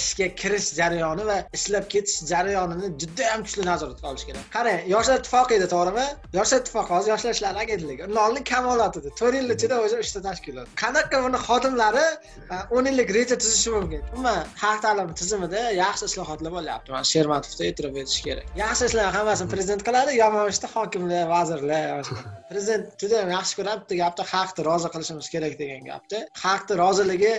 ishga kirish jarayoni va ishlab ketish jarayonini juda ham kuchli nazoratga olish kerak. Qarang yoshlar ittifoqi edi to'g'rimi? Yoshlar ittifoqi hozir yoshlar ishlari agentligi nolni oldin edi. To'rt yil ichida o'zi uchta tashkilot qanaqa buni xodimlari e, o'n yillik reja tuzishi mumkin? Umuman xalq ta'limi tizimida yaxshi islohotlar bo'lyapti. Mana shermatovda e'tirof etish kerak. Yaxshi ishlarni hammasini prezident qiladi yomon ishni hokimlar vazirlar prezident juda yam yaxshi ko'radi bitta gapni xalqni rozi qilishimiz kerak degan gapni. Xalqni roziligi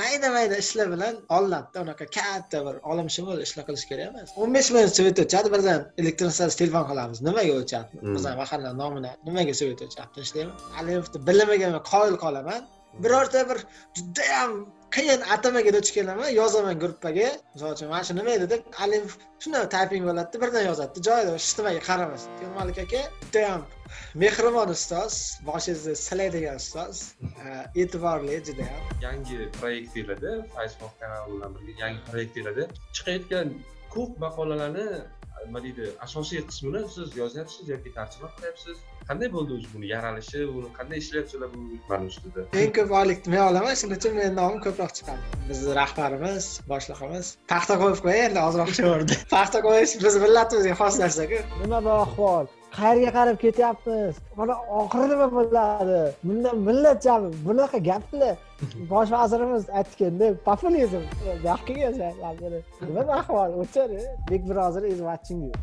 mayda mayda ishlar bilan olinadida unaqa katta bir olamshumul ishlar qilish kerak emas. O'n besh ming svet o'chadi birdan elektron status telefon qilamiz. Nimaga o'chadi hmm. bizani mahalla nomini nimaga svet o'chadi ishlaymi alimovni bilimiga men qoyil qolaman. Birorta bir judayam qiyin atamaga duch kelaman yozaman gruppaga. Misol uchun mana shu nima edi deb alimov shunday tayping bo'ladida birdan yozadida joyida hech nimaga qaramasdan malik aka judayam mehribon ustoz boshingizni silaydigan ustoz. E'tiborli judayam. Yangi proyektinglarda facebook kanali bilan birga yangi proyektinglarda chiqayotgan ko'p maqolalarni nima deydi asosiy qismini siz yozyapsiz yoki tarjima qilyapsiz qanday bo'ldi o'zi buni yaralishi buni qanday ishlayapsizlar bu mana ustida eng ko'p oylikni men olaman shuning uchun meni nomim ko'proq chiqadi. Bizni rahbarimiz boshlig'imiz paxta qo'yib qo'yay endi ozroq chiqaverdi paxta qo'yish bizni millatimizga xos narsaku nima bu ahvol? Qayerga qarab ketyapmiz mana oxiri nima bo'ladi? Bundan millat jami bunaqa gaplar bosh vazirimiz aytganda populizm buyoqqa kelsa nima ahvol? O'char big brother is watching you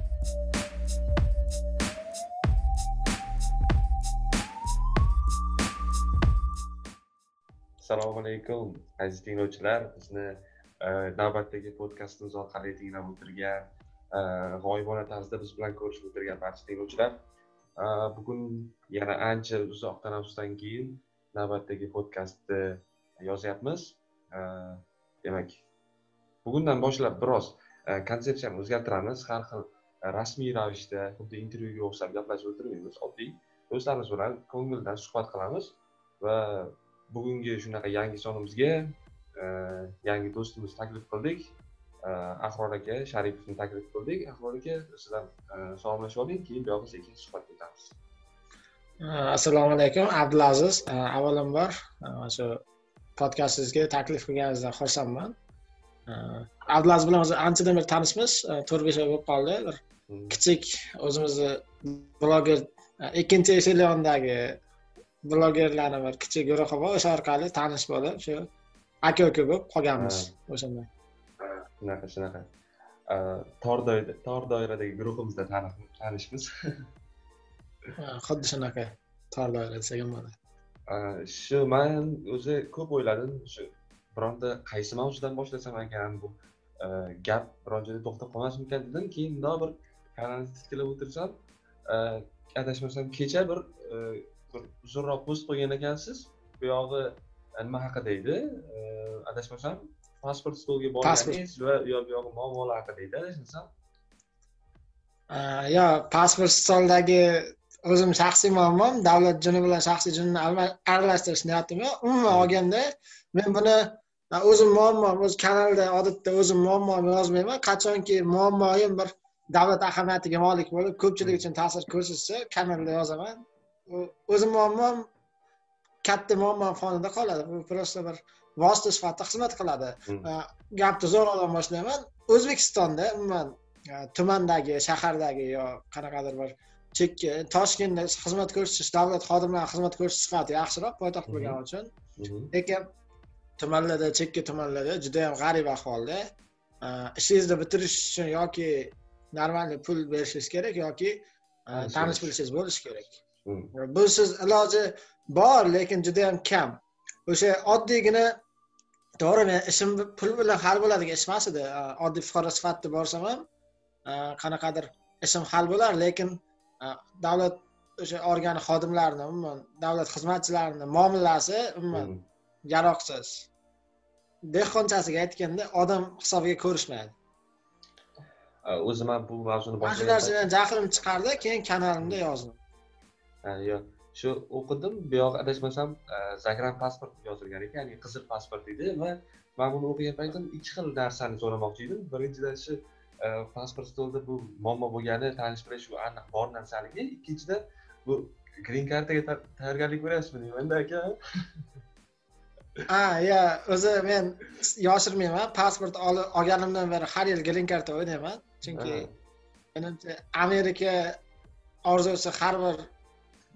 assalomu alaykum aziz tinglovchilar. Bizni e, navbatdagi podkastimiz orqali tinglab o'tirgan e, g'oyibona tarzda biz bilan ko'rishib o'tirgan barcha tinglovchilar. E, bugun yana ancha uzoq tanaffusdan keyin navbatdagi podkastni yozyapmiz. Demak bugundan boshlab biroz konsepsiyani o'zgartiramiz. Har xil rasmiy ravishda xuddi intervyuga o'xshab gaplashib o'tirmaymiz oddiy. Do'stlarimiz bilan ko'ngildan suhbat qilamiz va bugungi shunaqa yangi sonimizga e, yangi do'stimizni taklif qildik. E, ahror aka sharipovni taklif qildik. Ahror aka sizlar e, salomlashib oling keyin buyog'i sekin suhbatga o'tamiz assalomu alaykum abdulaziz. Avvalambor shu podkastingizga taklif qilganingizdan xursandman. Abdulaziz bilan o'zi anchadan beri tanishmiz. To'rt besh oy bo'lib qoldi. Bir hmm. kichik o'zimizni bloger ikkinchi eshelyondagi blogerlarni bir kichik guruhi bor o'sha orqali tanish bo'lib shu aka uka bo'lib qolganmiz o'shanda. Shunaqa. Shunaqa tor tor doiradagi guruhimizda tanishmiz. Xuddi shunaqa. Tor doira desak ham bo'ladi shu man o'zi ko'p o'yladim shu bironta qaysi mavzudan boshlasam ekan bu gap biron joyda to'xtab qolmasmikan dedim keyin mundoq bir kanalni titkilab o'tirsam adashmasam kecha bir uzunroq post qo'ygan ekansiz buyog'i nima haqida edi adashmasam pasport stolga borganingiz va yo buyog'i muammolar haqida edi adashmasam. Yo pasport stoldagi o'zim shaxsiy muammom davlat juni bilan shaxsiy junni aralashtirish niyatim yo'q. Umuman olganda men buni o'zim muammom o'z kanalda odatda o'zim muammomni yozmayman. Qachonki muammoyim bir davlat ahamiyatiga molik bo'lib ko'pchilik uchun ta'sir ko'rsatsa kanalda yozaman o'zi muammom katta muammo fonida qoladi bu просто bir vosita sifatida xizmat qiladi hmm. gapni zo'rg'adan boshlayman o'zbekistonda umuman tumandagi shahardagi yo qanaqadir bir chekka toshkentda xizmat ko'rsatish davlat xodimlari xizmat ko'rsatish sifati yaxshiroq poytaxt hmm. bo'lgani uchun hmm. lekin tumanlarda chekka tumanlarda judayam g'arib ahvolda ishingizni bitirish uchun yoki нормальный pul berishingiz kerak yoki tanish bilishingiz bo'lishi kerak busiz iloji bor lekin juda yam kam. O'sha oddiygina to'g'ri men ishim pul bilan hal bo'ladigan ish emas edi oddiy fuqaro sifatida borsam ham qanaqadir ishim hal bo'lar lekin davlat o'sha organi xodimlarini umuman davlat xizmatchilarini muomalasi umuman yaroqsiz. Dehqonchasiga aytganda odam hisobiga ko'rishmaydi. O'zim ham bu mavzuni mana shu narsadan jahlim chiqardi keyin kanalimda yozdim yo'q shu o'qidim buyog'i adashmasam zagram pasport yozilgan ekan ya'ni qizil pasport edi va man buni o'qigan paytim ikki xil narsani so'ramoqchi edim birinchidan shu pasport stolida bu muammo bo'lgani tanish bilan shu aniq bor narsaligi ikkinchidan bu grin kartaga tayyorgarlik ko'ryapsizmi deymanda aka ha iya o'zi men yoshirmayman pasport olganimdan beri har yil green cardda o'ynayman chunki menimcha amerika orzusi har bir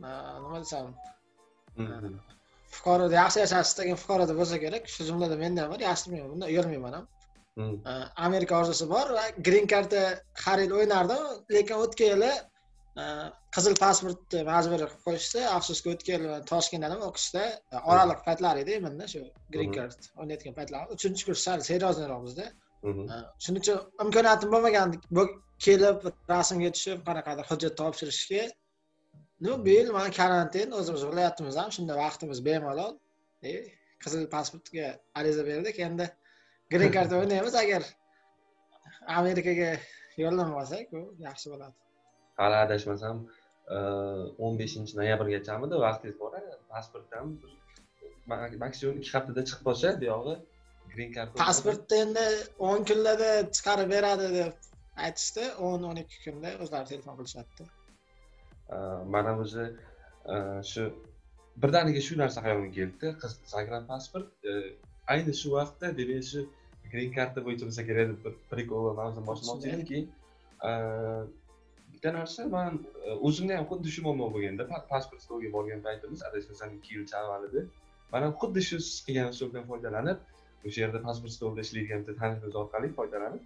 nima desam fuqaroda yaxshi yashash istagan fuqaroda bo'lsa kerak shu jumladan menda ham bor yashirmayman bundan uyalmayman ham amerika orzusi bor va green cardda har yil o'ynardim lekin o'tgan yili qizil pasportni majburiy qilib qo'yishdi afsuski o'tgan yili toshkentda o'qishda oraliq paytlar edi menda shu green card o'ynayotgan paytlar uchinchi kurs sal серьезныйroq bizda shuning uchun imkoniyatim bo'lmagan kelib rasmga tushib qanaqadir hujjat topshirishga ну bu yil mana karantin o'zimiz viloyatimiz ham shunda vaqtimiz bemalol. E, qizil pasportga ariza berdik. Endi green cardda o'ynaymiz. Agar amerikaga yo'llanma olsak u yaxshi bo'ladi. Hali adashmasam o'n beshinchi noyabrgachamidi vaqtingiz bor pasport ham maksimum ikki haftada chiqib qolsa buyog'i green card pasportni endi o'n kunlarda chiqarib beradi deb aytishdi. O'n o'n ikki kunda o'zlari telefon qilishadida mana o'zi shu birdaniga shu narsa hayolimga keldi загран pasport ayni shu vaqtda demak shu green karta bo'yicha bo'lsa kerak deb va mavzuni boshlamoqchi edim keyin bitta narsa man o'zimda ham xuddi shu muammo bo'lganda pasport stolga borgan paytimiz adashmasam ikki yilcha avval edi. Man ham xuddi shu siz qilgan usuldan foydalanib o'sha yerda pasport stolida ishlaydigan bitta tanishimiz orqali foydalanib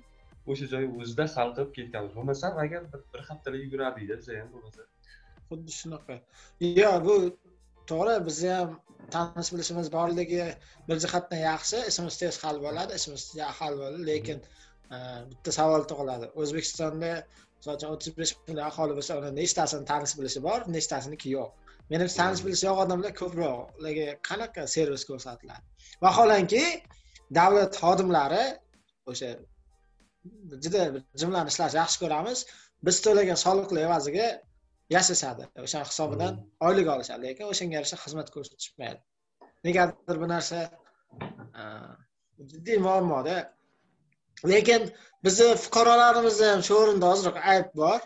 o'sha joy o'zida hal qilib ketganmiz bo'lmasam agar bir haftalab yugurardikda biza ham bo'lmasa. Xuddi shunaqa. Yo'q bu to'g'ri bizni ham tanish bilishimiz borligi bir jihatdan yaxshi. Ishimiz tez hal bo'ladi ishimiz hal bo'ladi lekin e, bitta savol tug'iladi. O'zbekistonda misol uchun o'ttiz besh million aholi bo'lsa uni nechtasini tanish bilishi bor nechtasiniki yo'q? Menimcha tanish bilishi yo'q odamlar ko'proq ularga qanaqa servis ko'rsatiladi? Vaholanki davlat xodimlari o'sha juda jumlani ishlashni yaxshi ko'ramiz. Biz to'lagan soliqlar evaziga yashashadi. O'sha hisobidan oylik olishadi lekin o'shanga yarasha xizmat ko'rsatishmaydi. Negadir bu narsa jiddiy muammoda. Lekin bizni fuqarolarimizni ham shu o'rinda ozroq ayb bor.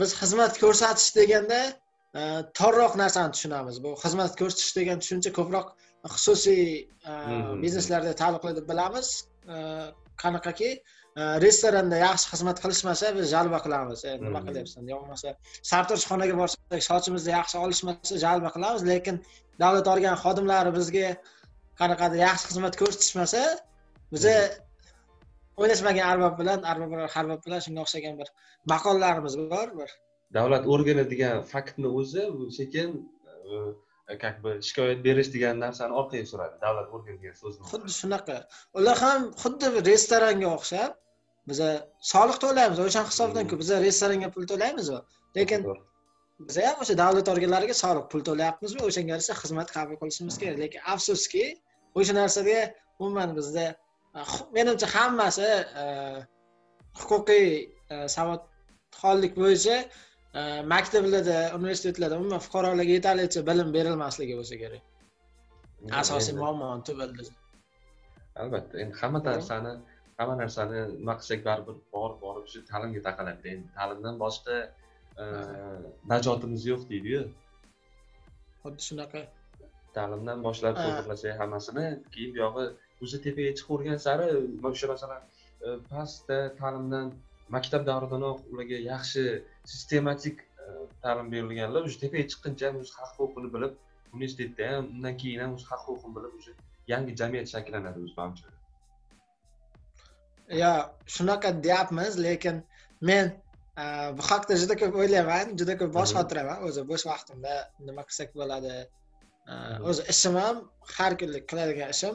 Biz xizmat ko'rsatish deganda torroq narsani tushunamiz. Bu xizmat ko'rsatish degan tushuncha ko'proq xususiy bizneslarga taalluqli deb bilamiz. Qanaqaki restoranda yaxshi xizmat qilishmasa biz jalba qilamiz. E, nima qilyapsan? Yo bo'lmasa sartaroshxonaga borsak sochimizni yaxshi olishmasa jalba qilamiz lekin davlat organ xodimlari bizga qanaqadir yaxshi xizmat ko'rsatishmasa biza o'ynashmagan arbob bilan arbob harbob bilan shunga o'xshagan bir maqollarimiz bor bir davlat organi degan faktni o'zi sekin как бы shikoyat berish degan narsani orqaga suradi davlat organi degan so'zni xuddi shunaqa. Ular ham xuddi restoranga o'xshab biza soliq to'laymiz o'shani hisobidanku biza restoranga pul to'laymizu lekin biza ham o'sha davlat organlariga soliq pul to'layapmizmi? O'shanga yarasha xizmat qabul qilishimiz kerak. Lekin afsuski o'sha narsaga umuman bizda menimcha hammasi huquqiy savodxonlik bo'yicha maktablarda universitetlarda umuman fuqarolarga yetarlicha bilim berilmasligi bo'lsa kerak. Asosiy muammoni tubi albatta endi hamma narsani hamma narsani nima qilsak baribir borib borib shu ta'limga taqaladi endi ta'limdan boshqa e, najotimiz yo'q deydiyu. Xuddi shunaqa. Ta'limdan boshlab to'g'irlasak hammasini keyin buyog'i o'zi tepaga chiqavergan sari o'sha masalan e, pastda ta'limdan maktab davridanoq ularga yaxshi sistematik e, ta'lim berilganlar o'sha tepaga chiqquncha o'zi haq huquqini bilib universitetda ham undan keyin ham o'zi haq huquqini bilib o'sha yangi jamiyat shakllanadi o'zi manimcha yo shunaqa deyapmiz lekin men e, bu haqida juda ko'p o'ylayman juda ko'p bosh qotiraman o'zi bo'sh vaqtimda nima qilsak bo'ladi? E, o'zi ishim ham har kunlik qiladigan ishim.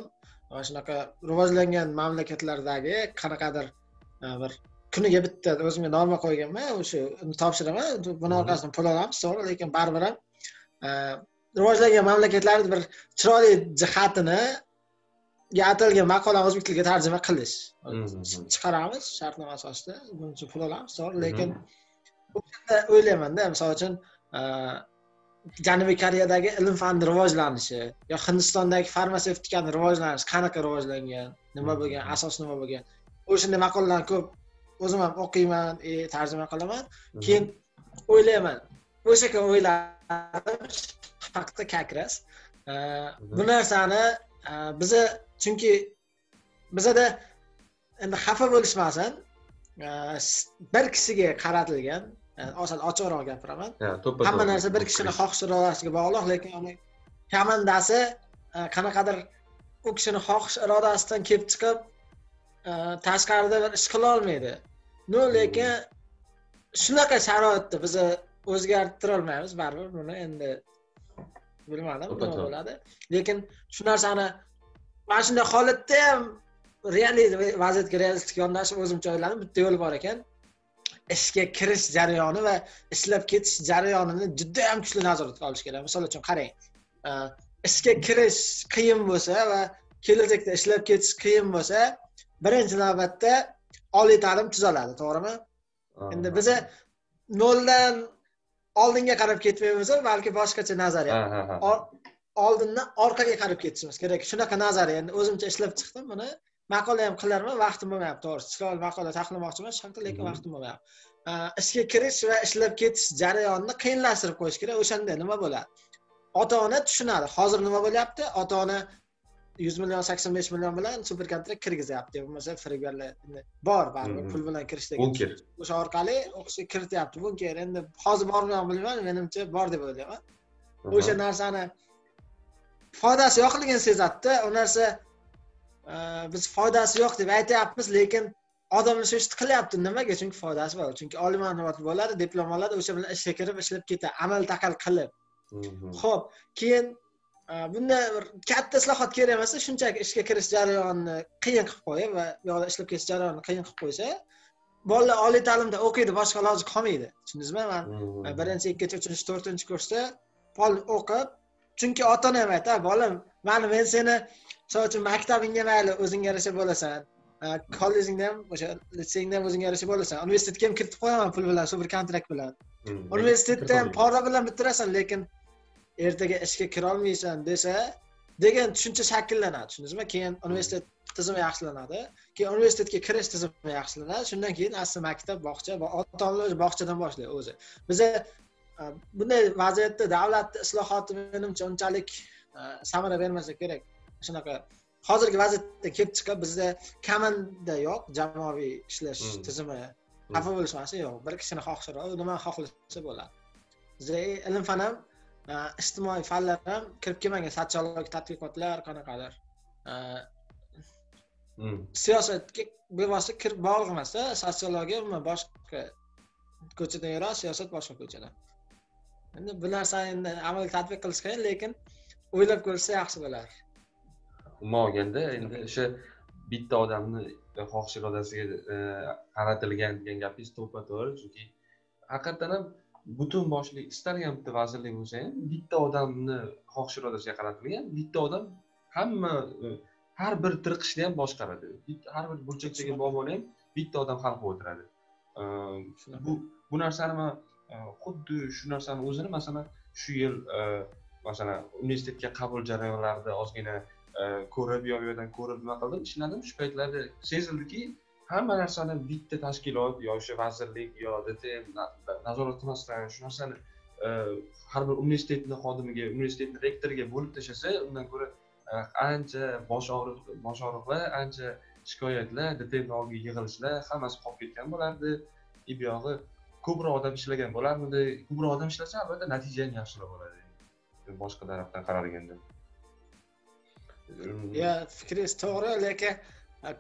Shunaqa rivojlangan mamlakatlardagi qanaqadir bir kuniga bitta o'zimga norma qo'yganman o'sha topshiraman buni orqasidan pul olamiz to'g'ri lekin baribir ham rivojlangan mamlakatlarni bir chiroyli jihatini atalgan maqolani o'zbek tiliga tarjima qilish. Chiqaramiz shartnoma asosida buning uchun pul olamiz to'g'ri lekin o'shanda o'ylaymanda misol uchun janubiy koreyadagi ilm fanni rivojlanishi yo hindistondagi farmatsevtikani rivojlanishi qanaqa rivojlangan nima bo'lgan asos nima bo'lgan o'shanday maqolalarni ko'p o'zim ham o'qiyman e tarjima qilaman keyin o'ylayman. O'sha kuni o'yladim haqda kakras bu narsani biza chunki bizada endi xafa bo'lishmasin bir kishiga qaratilgan sal ochiqroq gapiraman. Hamma narsa bir kishini xohish irodasiga bog'liq lekin uni komandasi qanaqadir u kishini xohish irodasidan kelib chiqib tashqarida bir ish qilolmaydi ну lekin shunaqa sharoitda biza o'zgartirolmaymiz baribir buni endi bilmadim nima bo'ladi. Lekin shu narsani mana shunday holatda ham realiy vaziyatga realistik yondashib o'zimcha o'yladim. Bitta yo'l bor ekan. Ishga kirish jarayoni va ishlab ketish jarayonini judayam kuchli nazoratga olish kerak. Misol uchun qarang ishga kirish qiyin bo'lsa va kelajakda ishlab ketish qiyin bo'lsa birinchi navbatda oliy ta'lim tuzaladi to'g'rimi? Endi biza noldan oldinga qarab ketmaymiz balki boshqacha nazariya. Oldindan orqaga qarab ketishimiz kerak. Shunaqa nazariya. Endi o'zimcha ishlab chiqdim buni maqola ham qilarman vaqtim bo'lmayapti to'g'risi chiroyli maqola tahlilmoqchiman shu haqida lekin vaqtim bo'lmayapti. Ishga kirish va ishlab ketish jarayonini qiyinlashtirib qo'yish kerak. O'shanda nima bo'ladi? Ota ona tushunadi. Hozir nima bo'lyapti? Ota ona yuz million sakson besh million bilan super kontrakt kirgizyapti bo'lmasa firibgarlar bor baribir pul bilan kirishdagi bunker. o'sha orqali o'qishga kirityapti. Bunker endi hozir bormi yo'qmi bilmayman menimcha bor deb o'ylayman. O'sha narsani foydasi yo'qligini sezadida u narsa biz foydasi yo'q deb aytyapmiz lekin odamlar shu ishni qilyapti nimaga? Chunki foydasi bor. Chunki oliy ma'lumotli bo'ladi diplom oladi o'sha bilan ishga kirib ishlab ketadi. Amal taqal qilib. Ho'p keyin bunda bir katta islohot kerak emas shunchaki ishga kirish jarayonini qiyin qilib qo'yib va yoqda ishlab ketish jarayonini qiyin qilib qo'ysa bolalar oliy ta'limda o'qiydi boshqa iloji qolmaydi tushundingizmi? Man birinchi ikkinchi uchinchi to'rtinchi kursda o'qib chunki ota ona ham aytadi bolam mani men seni misol uchun maktabingga mayli o'zingga yarasha bo'lasan kollejingda ham o'sha litseyingda ham o'zingga yarasha bo'lasan universitetga ham kiritib qo'yaman pul bilan super kontrakt bilan. Universitetda ham pora bilan bitirasan lekin ertaga ishga kirolmaysan desa degan tushuncha shakllanadi. Tushundingizmi? Keyin universitet tizimi yaxshilanadi. Keyin universitetga kirish tizimi yaxshilanadi. Shundan keyin asli maktab bog'cha va ota onalar bog'chadan boshlaydi o'zi. Biza bunday vaziyatda davlat islohoti menimcha unchalik samara bermasa kerak. Shunaqa. Hozirgi vaziyatda kelib chiqib bizda komanda yo'q jamoaviy ishlash tizimi xafa bo'lishmasin yo'q. Bir kishini xohishi nima xohlasa bo'ladi. Bizda ilm fan ham ijtimoiy fanlar ham kirib kelmagan sotsiologik tadqiqotlar qanaqadir. Siyosatga bevosita kirib bog'liq emasda sotsiologiya umuman boshqa ko'chadan yuradi siyosat boshqa ko'chadan endi bu narsani endi amalga tatbiq qilish qiyin lekin o'ylab ko'rishsa yaxshi bo'lar. Umuman olganda endi o'sha bitta odamni xohish irodasiga qaratilgan degan gapingiz to'ppa to'g'ri chunki haqiqatdan ham butun boshli istalgan bitta vazirlik bo'lsa ham bitta odamni xohish irodasiga qaratilgan bitta odam hamma har bir tirqishni ham boshqaradi. Har bir burchakdagi muammoni ham bitta odam hal qilib o'tiradi bu bu narsani man xuddi shu narsani o'zini masalan shu yil masalan universitetga qabul jarayonlarida ozgina ko'rib yo bu yerdan ko'rib nima qildim ishladim. Shu paytlarda sezildiki hamma narsani bitta tashkilot yo o'sha vazirlik yo dtm nazorat qilmasdan shu narsani e, har bir universitetni xodimiga universitetni rektoriga bo'lib tashlasa undan ko'ra e, ancha bosh og'riq bosh og'riqlar ancha shikoyatlar dtmni oldiga yig'ilishlar hammasi qolib ketgan bo'lardi. И buyog'i ko'proq odam ishlagan bo'larmidi? Ko'proq odam ishlasa albatta natija ham yaxshiroq bo'ladi. Boshqa tarafdan qaralganda. Ya fikringiz to'g'ri lekin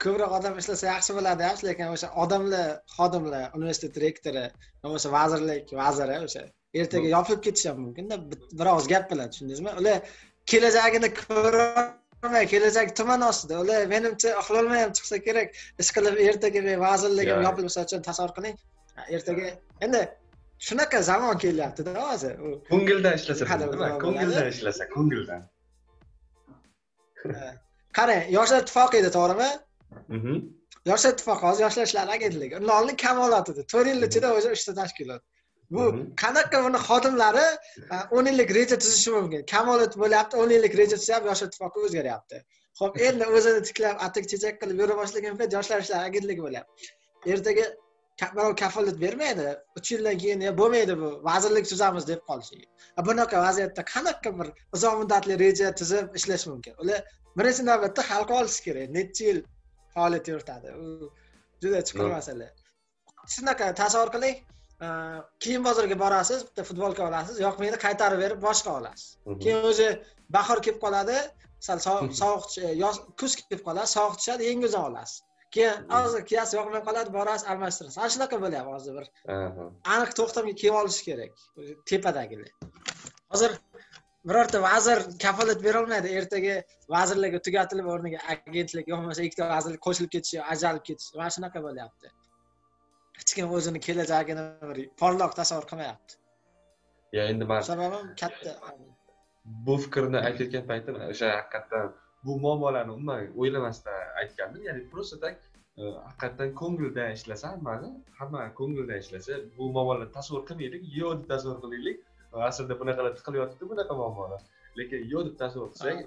ko'proq odam ishlasa yaxshi bo'ladi yaxshi lekin o'sha odamlar xodimlar universitet rektori bo'lmasa vazirlik vaziri o'sha ertaga yopilib ketishi ham mumkinda bir og'iz gap bilan tushundingizmi? Ular kelajagini ko'rolmay kelajak tuman ostida ular menimcha uxlolmay ham chiqsa kerak ish qilib ertaga vazirligim yopilib misol uchun tasavvur qiling. Ertaga endi shunaqa zamon kelyaptida hozir. Ko'ngildan ishlasa nima ko'ngildan ishlasa ko'ngildan. Qarang yoshlar ittifoqi edi to'g'rimi yoshlar ittifoqi hozir yoshlar ishlari agentligi kamolat edi to'rt yil ichida o'zi uchta tashkilot. Bu qanaqa buni xodimlari o'n yillik reja tuzishi mumkin? Kamolat bo'lyapti o'n yillik reja tuzyapti yoshlar ittifoqi o'zgaryapti. Ho'p endi o'zini tiklab atik chechak qilib yura boshlagan payt yoshlar ishlari agentligi bo'lyapti. Ertaga birov kafolat bermaydi uch yildan keyin bo'lmaydi bu vazirlik tuzamiz deb qolishi bunaqa vaziyatda qanaqa bir uzoq muddatli reja tuzib ishlash mumkin? Ular birinchi navbatda xalqqa olishi kerak necha yil faoliyat yuritadi u juda chuqur masala shunaqa tasavvur qiling kiyim bozoriga borasiz bitta futbolka olasiz yoqmaydi qaytarib berib boshqa olasiz. Keyin o'zi bahor kelib qoladi sal sovuq yoz kuz kelib qoladi sovuq tushadi yangi o'zini olasiz. Keyin hozir kiyasiz yoqmay qoladi borasiz almashtirasiz. Ana shunaqa bo'lyapti hozir bir aniq to'xtamga kelib olishi kerak tepadagilar hozir birorta vazir kafolat berolmaydi. Ertaga vazirlik tugatilib o'rniga agentlik yo bo'lmasa ikkita vazirlik qo'shilib ketishi ajralib ketishi mana shunaqa bo'lyapti. Hech kim o'zini kelajagini bir porloq tasavvur qilmayapti. Yo endi man sababim katta. Bu fikrni aytayotgan paytim o'sha haqiqatdan bu muammolarni umuman o'ylamasdan aytgandim. Ya'ni просто так e, haqiqatdan ko'ngildan ishlasa hammani hamma ko'ngildan ishlasa bu muammolarni tasavvur qilmaylik yo'q tasavvur qilaylik aslida bunaqalar tiqilyotibdi bunaqa muammolar lekin yo'q deb tasavvur qilsak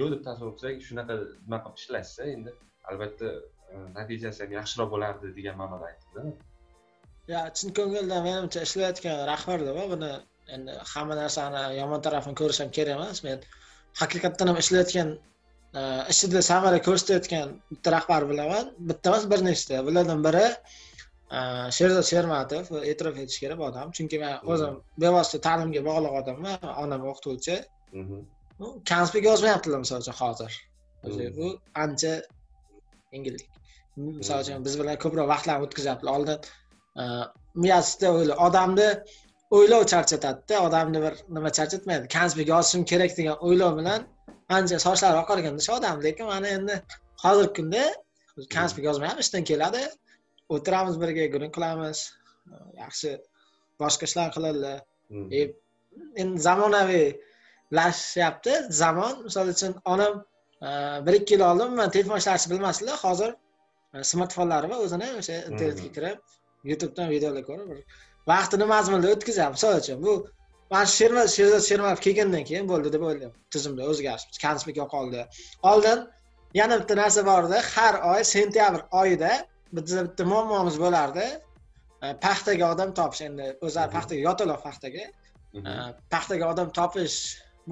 yo'q deb tasavvur qilsak shunaqa nima qilib ishlashsa endi albatta e, natijasi ham yaxshiroq bo'lardi degan ma'noda aytdida yo chin ko'ngildan menimcha ishlayotgan rahbarda buni endi hamma narsani yomon tarafini ko'rish ham kerak emas. Men haqiqatdan ham ishlayotgan e, ishida samara ko'rsatayotgan bitta rahbar bilaman. Bitta emas bir nechta. Bulardan biri sherzod shermatov e'tirof etish kerak bu odam. Chunki man o'zim bevosita ta'limga bog'liq odamman onam o'qituvchi. Konspekt yozmayaptilar misol uchun hozir. Bu ancha yengillik. Misol uchun biz bilan ko'proq vaqtlarni o'tkazyaptilar. Oldin e, miyasida odamni o'ylov charchatadida odamni bir nima charchatmaydi. Konspekt yozishim kerak degan o'ylov bilan ancha sochlari oqargan o'sha odam. Lekin mana endi hozirgi kunda konspekt yozmayapti ishdan keladi o'tiramiz birga gurung qilamiz. Yaxshi boshqa ishlar qiladilar hmm. e, endi zamonaviylashyapti zamon misol uchun onam e, bir ikki yil oldin man telefon ishlashni bilmasdilar hozir e, smartfonlari bor o'zini o'sha internetga hmm. kirib youtubedan videolar ko'rib bir vaqtini mazmunli o'tkazyapti misol uchun bu mana shu shermat sherzod shermatov kelgandan keyin bo'ldi deb o'ylayman. Tizimda o'zgarish konspekt yo'qoldi. Oldin yana bitta narsa bor edi. Har oy sentyabr oyida bitta bitta muammomiz bo'lardi. E, paxtaga odam topish endi o'zlari paxtaga yotadilar paxtaga. E, paxtaga odam topish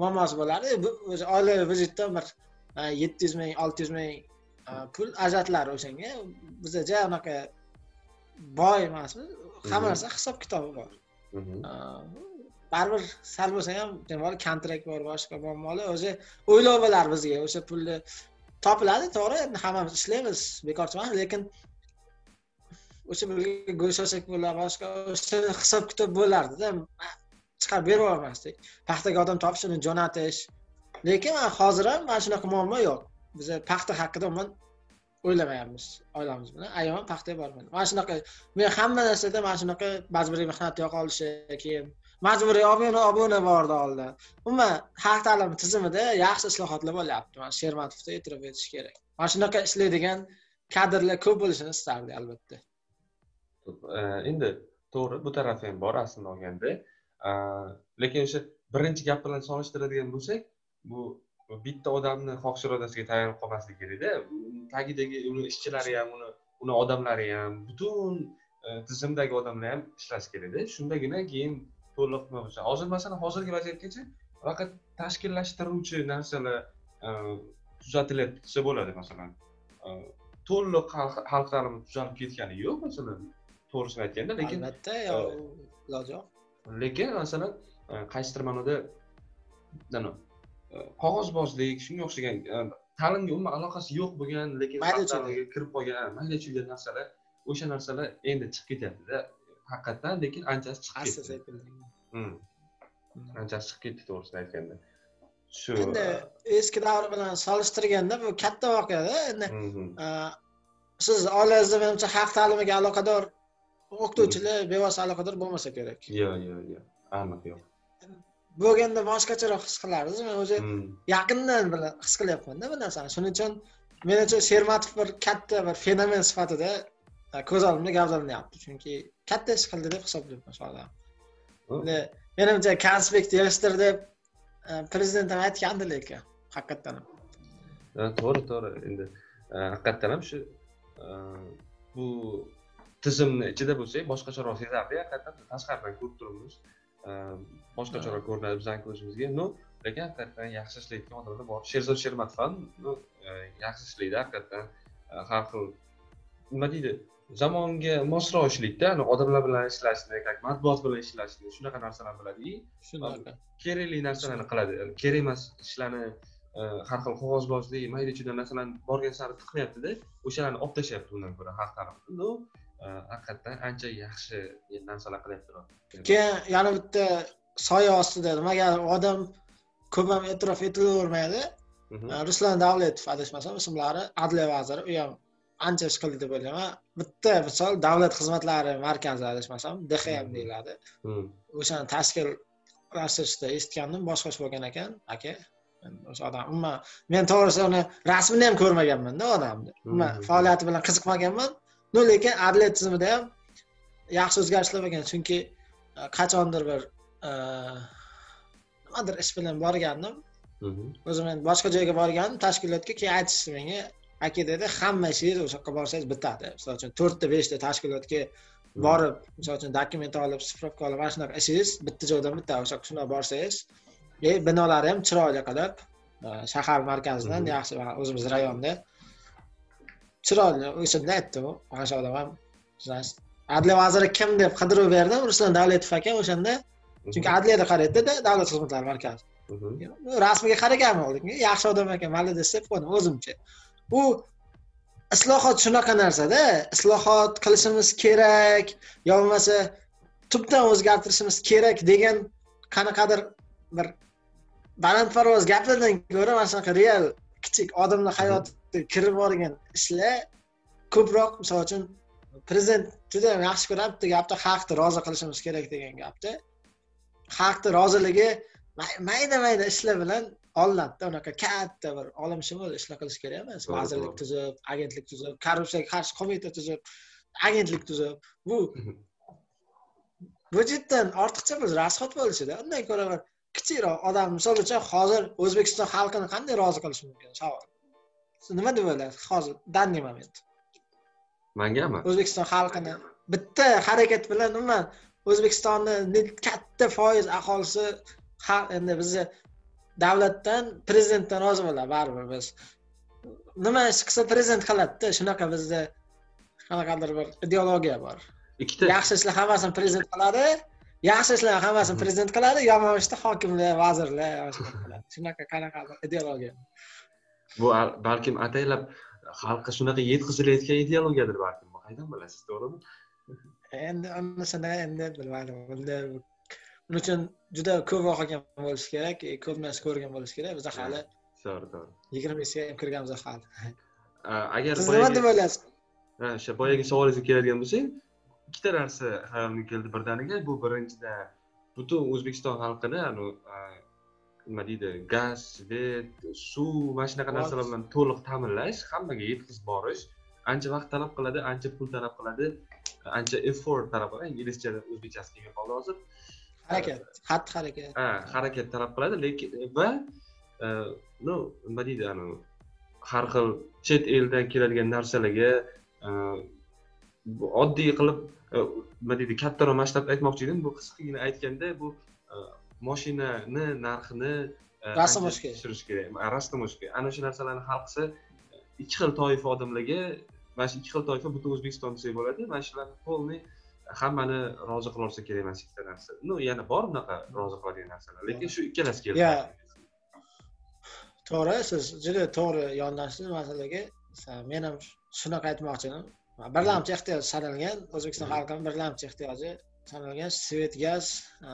muammosi bo'lardi. O'zi oilaviy byudjetdan bir e, yetti yuz ming olti yuz ming pul ajratilar o'shanga. Biza ja unaqa boy emasmiz hamma narsa hisob kitobi bor. Baribir sal bo'lsa ham demak kontrakt bor boshqa muammolar. O'zi o'ylov bo'lar bizga. O'sha pulni topiladi to'g'ri endi hammamiz ishlaymiz bekorchi emas lekin o'sha pulga go'sht olsak bo'lar boshqa o'sha hisob kitob bo'lardida chiqarib berib yubormasdik. Paxtaga odam topish uni jo'natish lekin hozir ham mana shunaqa muammo yo'q. Biza paxta haqida umuman o'ylamayapmiz oilamiz bilan. Ayolman paxtaga bormaydi. Mana shunaqa men hamma narsada mana shunaqa majburiy mehnat yo'qolishi keyin majburiy obuna obuna bordi oldin umuman xalq ta'limi tizimida yaxshi islohotlar bo'lyapti. Mana shermatovda e'tirof etish kerak. Mana shunaqa ishlaydigan kadrlar ko'p bo'lishini istardik albatta. E, endi to'g'ri bu tarafi ham bor aslini olganda. E, lekin o'sha birinchi gap bilan solishtiradigan bo'lsak bu bitta odamni xohish irodasiga tayanib qolmaslik kerakda tagidagi uni ishchilari ham uni uni odamlari ham butun e, tizimdagi odamlar ham ishlashi kerakda shundagina keyin to'liq hozir masalan hozirgi vaziyatgacha faqat tashkillashtiruvchi narsalar tuzatilib tuzatilyapsa bo'ladi masalan. To'liq xalq ta'limi tuzalib ketgani yo'q masalan. To'g'risini aytganda lekin albatta iloji yo'q lekin masalan qaysidir ma'noda qog'ozbozlik shunga o'xshagan e, ta'limga umuman aloqasi yo'q bo'lgan lekin kirib qolgan mayda chuyda narsalar o'sha narsalar endi chiqib ketyaptida haqiqatdan lekin anchasi chiqib ketdi. hmm. anchasi chiqib ketdi to'g'risini aytganda. Shu endi eski davr bilan solishtirganda bu katta voqeada endi e, siz oilangizda menimcha xalq ta'limiga aloqador o'qituvchilar bevosita aloqador bo'lmasa kerak. Yo'q yo'q yo'q aniq yo'q bo'lganda boshqacharoq his qilardiz men o'zi hmm. yaqindan his qilyapmanda bu narsani. Shuning uchun menimcha shermatov bir katta bir fenomen sifatida ko'z oldimda gavdalanyapti. Chunki katta ish qildi deb hisoblayapman shu odam. Menimcha konspekt yig'ishtir deb prezident ham aytgandi lekin haqiqatdan ham. To'g'ri to'g'ri. Endi haqiqatdan ham shu bu tizimni ichida bo'lsak boshqacharoq sezardi haqiqatdan tashqaridan ko'rib turibmiz. Boshqacharoq ko'rinadi bizani ko'zimizga ну lekin haqiqatdan yaxshi ishlaydigan odamlar bor. Sherzod shermatov ham yaxshi ishlaydi haqiqatdan har xil nima deydi zamonga mosroq ishlaydida odamlar bilan ishlashni как matbuot bilan ishlashni shunaqa narsalarni biladi shunaqa. kerakli narsalarni qiladi. Kerak emas ishlarni e, har xil qog'ozbozlik mayda chuyda narsalarni borgan sari tiqmayaptida o'shalarni olib tashlayapti undan ko'ra xalq ta'limi ну e, haqiqatdan ancha yaxshi narsalar qilyaptilar keyin yana bitta soya ostida nimagadir odam ko'p ham e'tirof etilavermaydi Mhm. ruslan davletov adashmasam ismlari adliya vaziri u ham ancha ish qildi deb o'ylayman. Bitta misol davlat xizmatlari markazi adashmasam dxm deyiladi. Hmm. o'shani tashkillashtirishda eshitgandim bosh qo'sh bo'lgan ekan. Aka o'sha odam umuman men to'g'risi uni rasmini ham ko'rmaganmanda odamni. Umuman Mhm. faoliyati bilan qiziqmaganman no lekin adliya tizimida ham yaxshi o'zgarishlar bo'lgan. Chunki e, qachondir bir e, nimadir ish bilan borgandim. O'zim endi boshqa joyga borgandim tashkilotga keyin aytishdi menga aka dedi hamma ishingiz o'sha yoqqa borsangiz bitadi. Misol uchun to'rtta beshta tashkilotga borib misol uchun dokument olib spravka olib mana shunaqa ishingiz bitta joydan bitadi o'sha yoqqa shundoq borsangiz e binolari ham chiroyli qilib shahar markazidan yaxshi o'zimiz rayonda chiroyli o'shanda aytdi u mana ham adliya vaziri kim deb qidiruv berdim ruslan davletov aka o'shanda. Chunki adliyada qaraydida davlat xizmatlari markazi. Mhm. rasmiga qaraganman oldingi yaxshi odam ekan молодец deb qo'ydim o'zimcha. U islohot shunaqa narsada islohot qilishimiz kerak yo bo'lmasa tubdan o'zgartirishimiz kerak degan qanaqadir bir balandparvoz gaplardan ko'ra mana shunaqa real kichik odamlar hayotiga kirib borgan ishlar ko'proq misol uchun prezident juda yam yaxshi ko'radi bitta gapni xalqni rozi qilishimiz kerak degan gapni xalqni roziligi may- mayda mayda ishlar bilan olinadida unaqa katta bir olamshumul ishlar qilish kerak emas. Vazirlik tuzib agentlik tuzib korrupsiyaga qarshi qo'mita tuzib agentlik tuzib bu bu jiddan ortiqcha bir rasxod bo'lishida undan ko'ra bir kichikroq odam misol uchun hozir o'zbekiston xalqini qanday rozi qilish mumkin? Savol nima deb o'ylaysiz hozir данный moment. Mangami? O'zbekiston xalqini. Bitta harakat bilan umuman o'zbekistonni katta foiz aholisi endi bizni davlatdan prezidentdan rozi bo'ladi baribir biz. Nima ish qilsa prezident qiladida shunaqa bizda qanaqadir bir ideologiya bor. Ikkita. Yaxshi ishlar hammasini prezident qiladi yaxshi ishlar hammasini prezident qiladi yomon ishni hokimlar vazirlar shunaqa qanaqadir ideologiya bu al- balkim ataylab xalqqa shunaqa yetkazilayotgan ideologiyadir balkim. Qaydan bilasiz to'g'rimi? Endi unisini endi bilmadim. Bunda buning uchun juda ko'p o'qigan bo'lish kerak e, ko'p narsa ko'rgan bo'lish kerak. Biza hali to'g'ri to'g'ri. yigirma beshga ham kirganmiz hali. Agar siz nima deb o'ylaysiz? Ha, o'sha boyagi savolingizga keladigan bo'lsak ikkita narsa hayolimga keldi birdaniga. Bu birinchidan butun o'zbekiston xalqini nima deydi gaz svet suv mana shunaqa narsalar bilan to'liq ta'minlash hammaga yetkazib borish ancha vaqt talab qiladi ancha pul talab qiladi ancha effort talab qiladi. Inglizchada o'zbekchasi kelmay qoldi hozir. Harakat xatti harakat. Ha harakat talab qiladi lekin va e, ну nima deydi anavi har xil chet eldan keladigan narsalarga e, oddiy qilib e, nima deydi kattaroq masshtabda aytmoqchi edim. Bu qisqagina aytganda bu e, moshinani narxini e, Rastamoshka. tushirish kerak? Rastamoshka ana shu narsalarni hal qilsa ikki xil toifa odamlarga mana shu ikki xil toifa butun o'zbekiston desak bo'ladi mana shularni полный hammani rozi qila olsa kerak mana shu ikkita narsa. Ну yana bor bunaqa rozi qiladigan narsalar lekin shu ikkalasi keldi to'g'ri siz juda to'g'ri yondashdingiz masalaga. Sa- men ham shunaqa aytmoqchi edim birlamchi ehtiyoj sanalgan o'zbekiston xalqini birlamchi ehtiyoji sanalgan svet gaz a,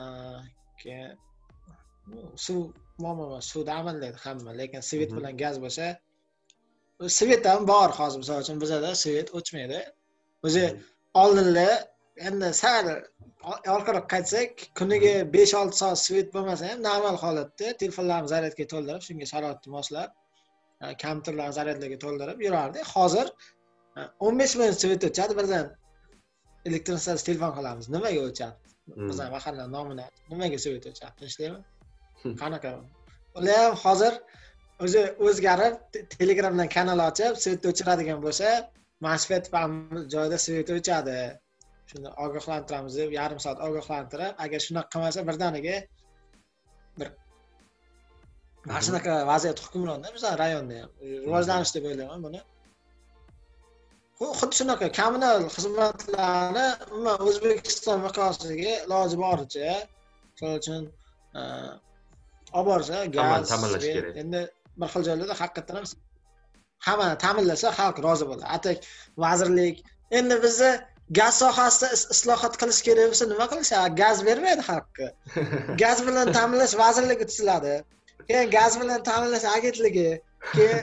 keyin suv muammo emas suvni amallaydi hamma lekin svet bilan gaz bo'lsa svet ham bor hozir misol uchun bizada svet o'chmaydi o'zi oldinlar endi sal orqaroq qaytsak kuniga besh olti soat svet bo'lmasa ham normal holatda telefonlarni zaryadga to'ldirib shunga sharoitni moslab e, kompyuterlarni zaryadlarga to'ldirib yurardik hozir e, o'n besh minut svet o'chadi birdan elektron telefon qilamiz. Nimaga o'chadi Bizani mahalla nomini nimaga tinchlikmi Hmm. qanaqa? Ular ham hozir o'zi o'zgarib te- telegramdan kanal ochib svetni o'chiradigan bo'lsa mana shu joyda svet o'chadi shuni ogohlantiramiz deb yarim soat ogohlantirib agar shunaqa qilmasa birdaniga bir mana shunaqa vaziyat hukmronda bizani rayonda ham. Rivojlanish deb o'ylayman buni xuddi shunaqa kommunal xizmatlarni umuman o'zbekiston miqyosiga iloji boricha misol uchun olib borsa gaz ta'minlash kerak. endi bir xil joylarda haqiqatdan ham hammani ta'minlasa xalq rozi bo'ladi. Atak vazirlik endi bizni gaz sohasida is- islohot qilish kerak bo'lsa nima qilish? Gaz bermaydi xalqqa. Gaz bilan ta'minlash vazirligi tuziladi keyin gaz bilan ta'minlash agentligi keyin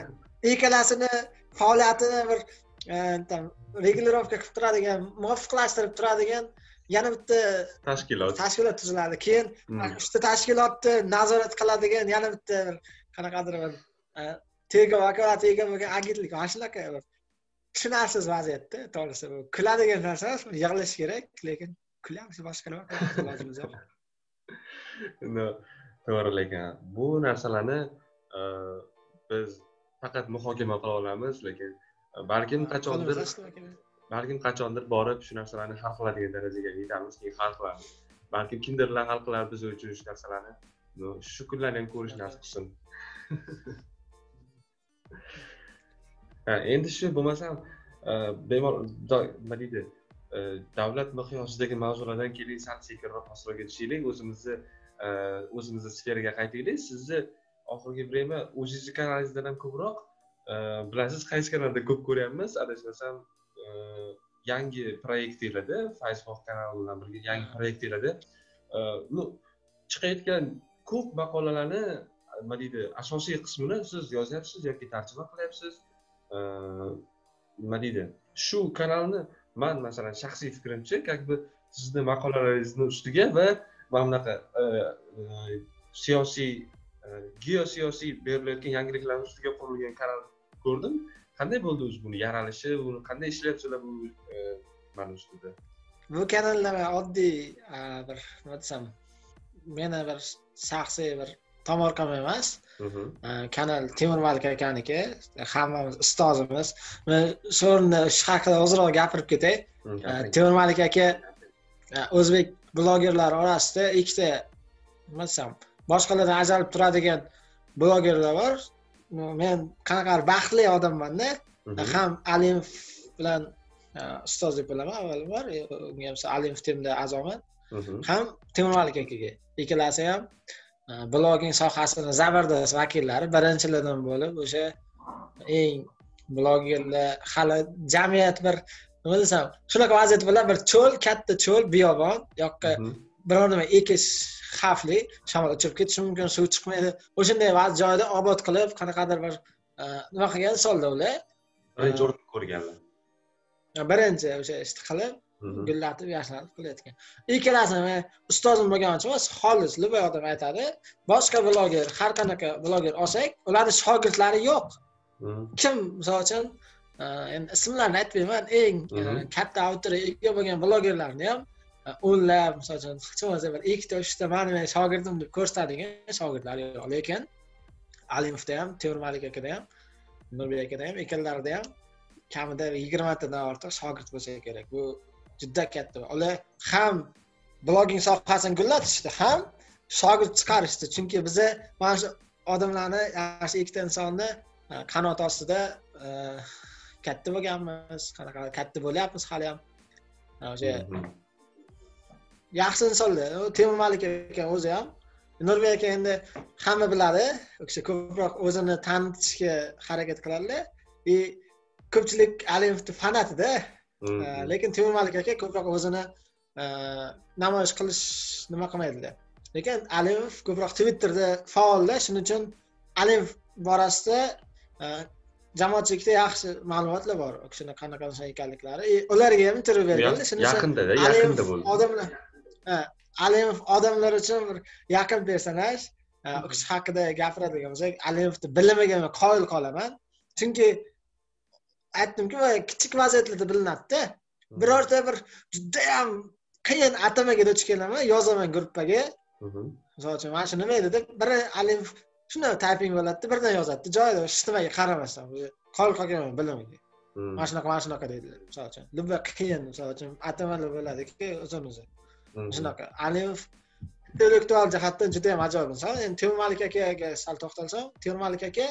ikkalasini faoliyatini bir e, там regulirovka qilib turadigan muvofiqlashtirib turadigan yana bitta tashkilot tashkilot tuziladi keyin uchta tashkilotni nazorat qiladigan yana bitta bir qanaqadir bir tergov vakolatiga ega bo'lgan agentlik mana shunaqa bir tushunarsiz vaziyatda to'g'risi bu kuladigan narsa emas buni yig'ilish kerak lekin kulyapmiz boshqa nima ilojimiz yo'q to'g'ri lekin bu narsalarni biz faqat muhokama qila olamiz lekin balkim qachondir balkim qachondir borib shu narsalarni hal qiladigan darajaga yetamiz keyin hal qilamiz balkim kimdirlar hal qilar biz uchun shu narsalarni shu kunlarni ham ko'rish nasib qilsin. Endi shu bo'lmasam e, do- nima deydi e, davlat miqyosidagi mavzulardan keling sal sekinroq pastroqga tushaylik o'zimizni e, o'zimizni sferaga qaytaylik. Sizni oxirgi время o'zingizni kanalingizdan ham ko'proq bilasiz qaysi kanalda ko'p ko'ryapmiz? Adashmasam e, yangi proyektinglarda fayzxoh kanali bilan birga yangi proyektinglarda ну chiqayotgan ko'p maqolalarni nima deydi asosiy qismini siz yozyapsiz yoki tarjima qilyapsiz? Nima deydi shu kanalni man masalan shaxsiy fikrimcha как бы sizni maqolalaringizni ustiga va mana bunaqa e, e, siyosiy geosiyosiy berilayotgan yangiliklarni ustiga qurilgan kanal ko'rdim. Qanday bo'ldi o'zi buni yaralishi buni qanday ishlayapsizlar bu e, mana ustida? Bu kanalda man oddiy bir nima desam meni bir shaxsiy bir tomorqam emas. Mhm. kanal temur malik akaniki hammamiz ustozimiz. Man shu o'rinda shu haqida ozroq gapirib ketay. Mhm. Temur malik aka o'zbek blogerlar orasida ikkita nima desam boshqalardan ajralib turadigan blogerlar bor men qanaqadir baxtli odammanda. Ham alimov bilan a, ustoz deb bilaman avvalambor e, unga ham alimov teamda a'zoman ham temur malik akaga ikkalasi ham a, blogging sohasini zabardast vakillari birinchilardan bo'lib o'sha eng blogerlar hali jamiyat bir nima desam shunaqa vaziyat bilan bir cho'l katta cho'l biyobon yoqqa biror nima ekish xavfli shamol uchib ketishi mumkin suv chiqmaydi. O'shanday vaz- joyda obod qilib qanaqadir bir a, nima qilgan solda ular birinchi o'rinda ko'rganlar. Birinchi o'sha ishni qilib Mhm. gullatib yashnatib qilayotgan ikkalasini men ustozim bo'lgani uchun xolis любой odam aytadi. Boshqa bloger har qanaqa bloger olsak ularni shogirdlari yo'q. Mhm. kim? Misol uchun e, endi ismlarni aytmayman eng e, Mhm. katta auditoriyaga ega bo'lgan blogerlarni ham e, o'nlab misol uchun hech bo'lmasa bir ikkita uchta mani meni shogirdim deb ko'rsatadigan e, shogirdlar yo'q. Lekin alimovda ham temur malik akada ham nurbek akada ham ikkalarida ham kamida yigirmatadan ortiq shogird bo'lsa kerak. Bu juda katta. Ular ham blogging sohasini gullatishdi ham shogird chiqarishdi. Chunki biza mana shu odamlarni mana shu ikkita insonni e, qanot ostida e, katta bo'lganmiz qanaqa katta bo'lyapmiz hali ham. O'sha mhm. Yaxshi insonlar. Temur malik aka o'zi ham. Nurbek aka endi hamma biladi. U kishi ko'proq o'zini tanitishga harakat qiladilar и ko'pchilik alimovni fanatida. Mhm. Uh, lekin temur malik aka ko'proq o'zini namoyish qilish nima qilmaydilar lekin alimov ko'proq twitterda faolda. Shuning uchun alimov borasida jamoatchilikda yaxshi ma'lumotlar bor. U kishini qanaqa inson ekanliklari ularga ham intervyu berganlar shuning uchun yaqinda yaqinda bo'ldi. odamlar alimov odamlar uchun bir yaqin personaj u kishi haqida gapiradigan bo'lsak alimovni bilimiga men qoyil qolaman. Chunki aytdimki boya kichik vaziyatlarda bilinadida. Birorta bir judayam qiyin atamaga duch kelaman yozaman gruppaga. Misol uchun mana shu nima edi deb biri alimov shunday tayping bo'ladida birdan yozadida joyida hech nimaga qaramasdan qoyil qolganman bilimiga mana shunaqa mana shunaqa deydilar misol uchun. Любой qiyin misol uchun atamalar bo'ladiki Mhm. Shunaqa alimov intellektual jihatdan juda yam ajoyib inson endi temur malik akaga sal to'xtalsam temur malik aka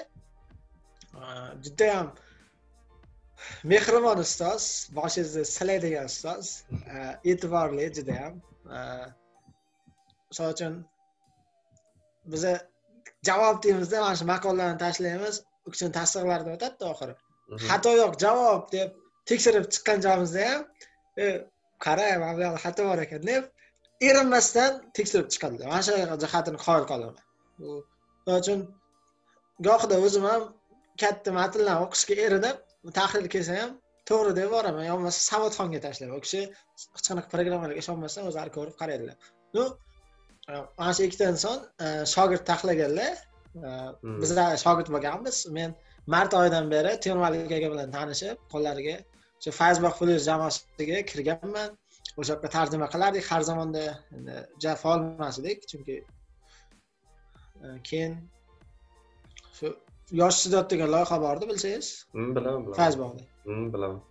judayam mehribon ustoz boshingizni silaydigan ustoz e'tiborli judayam misol uchun biza javob deymizda mana shu maqolalarni tashlaymiz u kishini tasdiqlardan o'tadida oxiri xato yo'q javob deb tekshirib chiqqan joyimizda ham qara mana bu yoqda xato bor ekan deb erinmasdan tekshirib chiqadilar mana shu jihatini qoyil qolaman. Shuning uchun? Gohida o'zim ham katta matnlarni o'qishga erinib tahlil kelsa ham to'g'ri deb boraman. Yo bo'lmasa savodxonga tashlayman u kishi hech qanaqa programmalarga ishonmasdan o'zlari ko'rib qaraydilar. Ну e, mana shu ikkita inson e, shogird taxlaganlar E, Hmm. bizlar shogird bo'lganmiz. Men mart oyidan beri temur malik aka bilan tanishib qo'llariga shu fayzbog plus jamoasiga kirganman. O'sha yoqda tarjima qilardik. Har zamonda juda faol emas edik chunki e, keyin shu yosh student degan loyiha bor edi bilsangiz. Hmm, bilaman bilaman. Hmm, bilaman.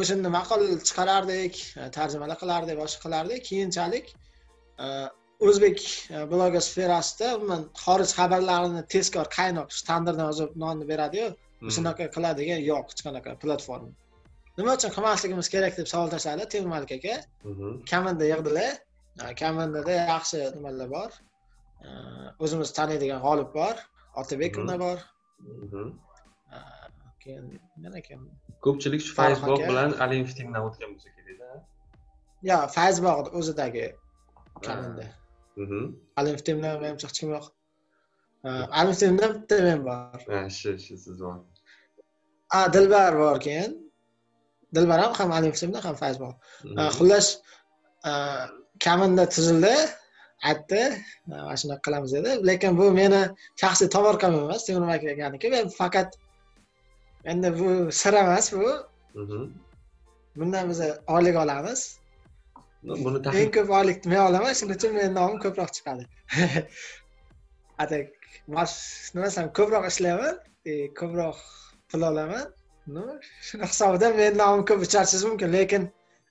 O'shanda maqola chiqarardik e, tarjimalar qilardik boshqa qilardik. Keyinchalik e, o'zbek blogosferasida umuman xorij xabarlarini tezkor qaynoq standartdan yozib nonni beradiyu Hmm. shunaqa qiladigan yo'q hech qanaqa platforma nima uchun qilmasligimiz kerak deb savol tashladi temur malik aka Mhm. kamanda yig'dilar. Kamandada yaxshi nimalar bor? O'zimiz taniydigan g'olib bor. Otabekovlar bor. Mhm. Keyin yana kim? Ko'pchilik shu fayzbog bilan alimov timdan o'tgan bo'lsa kerakda yo fayzbog o'zidagi kamanda. Mhm. alimov temdan menimcha hech kim yo'q. Alimov temdan bitta men bor. Shu shu siz bor. A dilbar bor keyin dilbar ham alimov temdan ham fayzbog. E, xullas e, kamanda tuzildi aytdi mana shunaqa qilamiz dedi. Lekin bu meni shaxsiy tomorqam emas temur akaniki men faqat endi bu sir emas bu. Bundan biz oylik olamiz. Buni eng ko'p oylikni men olaman shuning uchun meni nomim ko'proq chiqadi. Atak nima desam ko'proq ishlayman e, ko'proq pul olaman shuni hisobidan meni nomim ko'p uchratishingiz mumkin lekin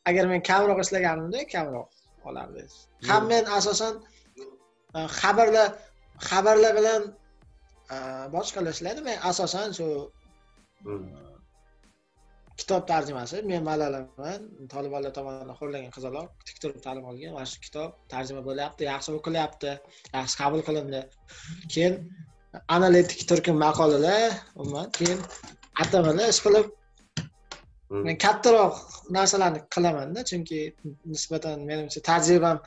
agar men kamroq ishlaganimda kamroq olardingiz ham men asosan e, xabarlar xabarlar bilan e, boshqalar ishlaydi men asosan shu Hmm. kitob tarjimasi men malalaman tolibonlar tomonidan qo'llangan qizaloq tik turib ta'lim olgan mana shu kitob tarjima bo'lyapti yaxshi o'qilyapti yaxshi qabul qilindi keyin analitik turkum maqolalar umuman keyin atamalar ish qilib Hmm. men kattaroq narsalarni qilamanda chunki nisbatan menimcha tajribam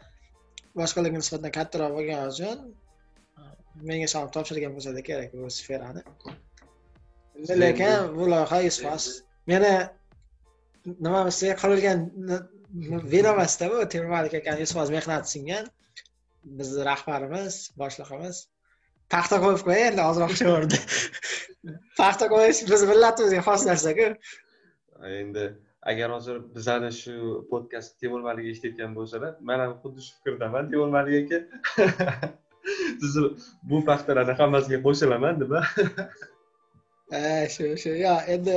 boshqalarga nisbatan kattaroq bo'lgani uchun menga solib topshirgan bo'lsa kerak bu sferani. Lekin bu loyiha isbos meni nima bizga qurilgan vino emasda bu temur malik akani isbos mehnati singan. Bizni rahbarimiz boshlig'imiz paxta qo'yib qo'y endi ozroq sho'rdi paxta qo'yish biz millatimizga xos narsaku endi agar hozir bizani shu podkast temur malik eshitayotgan bo'lsalar man ham xuddi shu fikrdaman temur malik aka sizni bu paxtalarni hammasiga qo'shilaman deb Ha, shu shu yo endi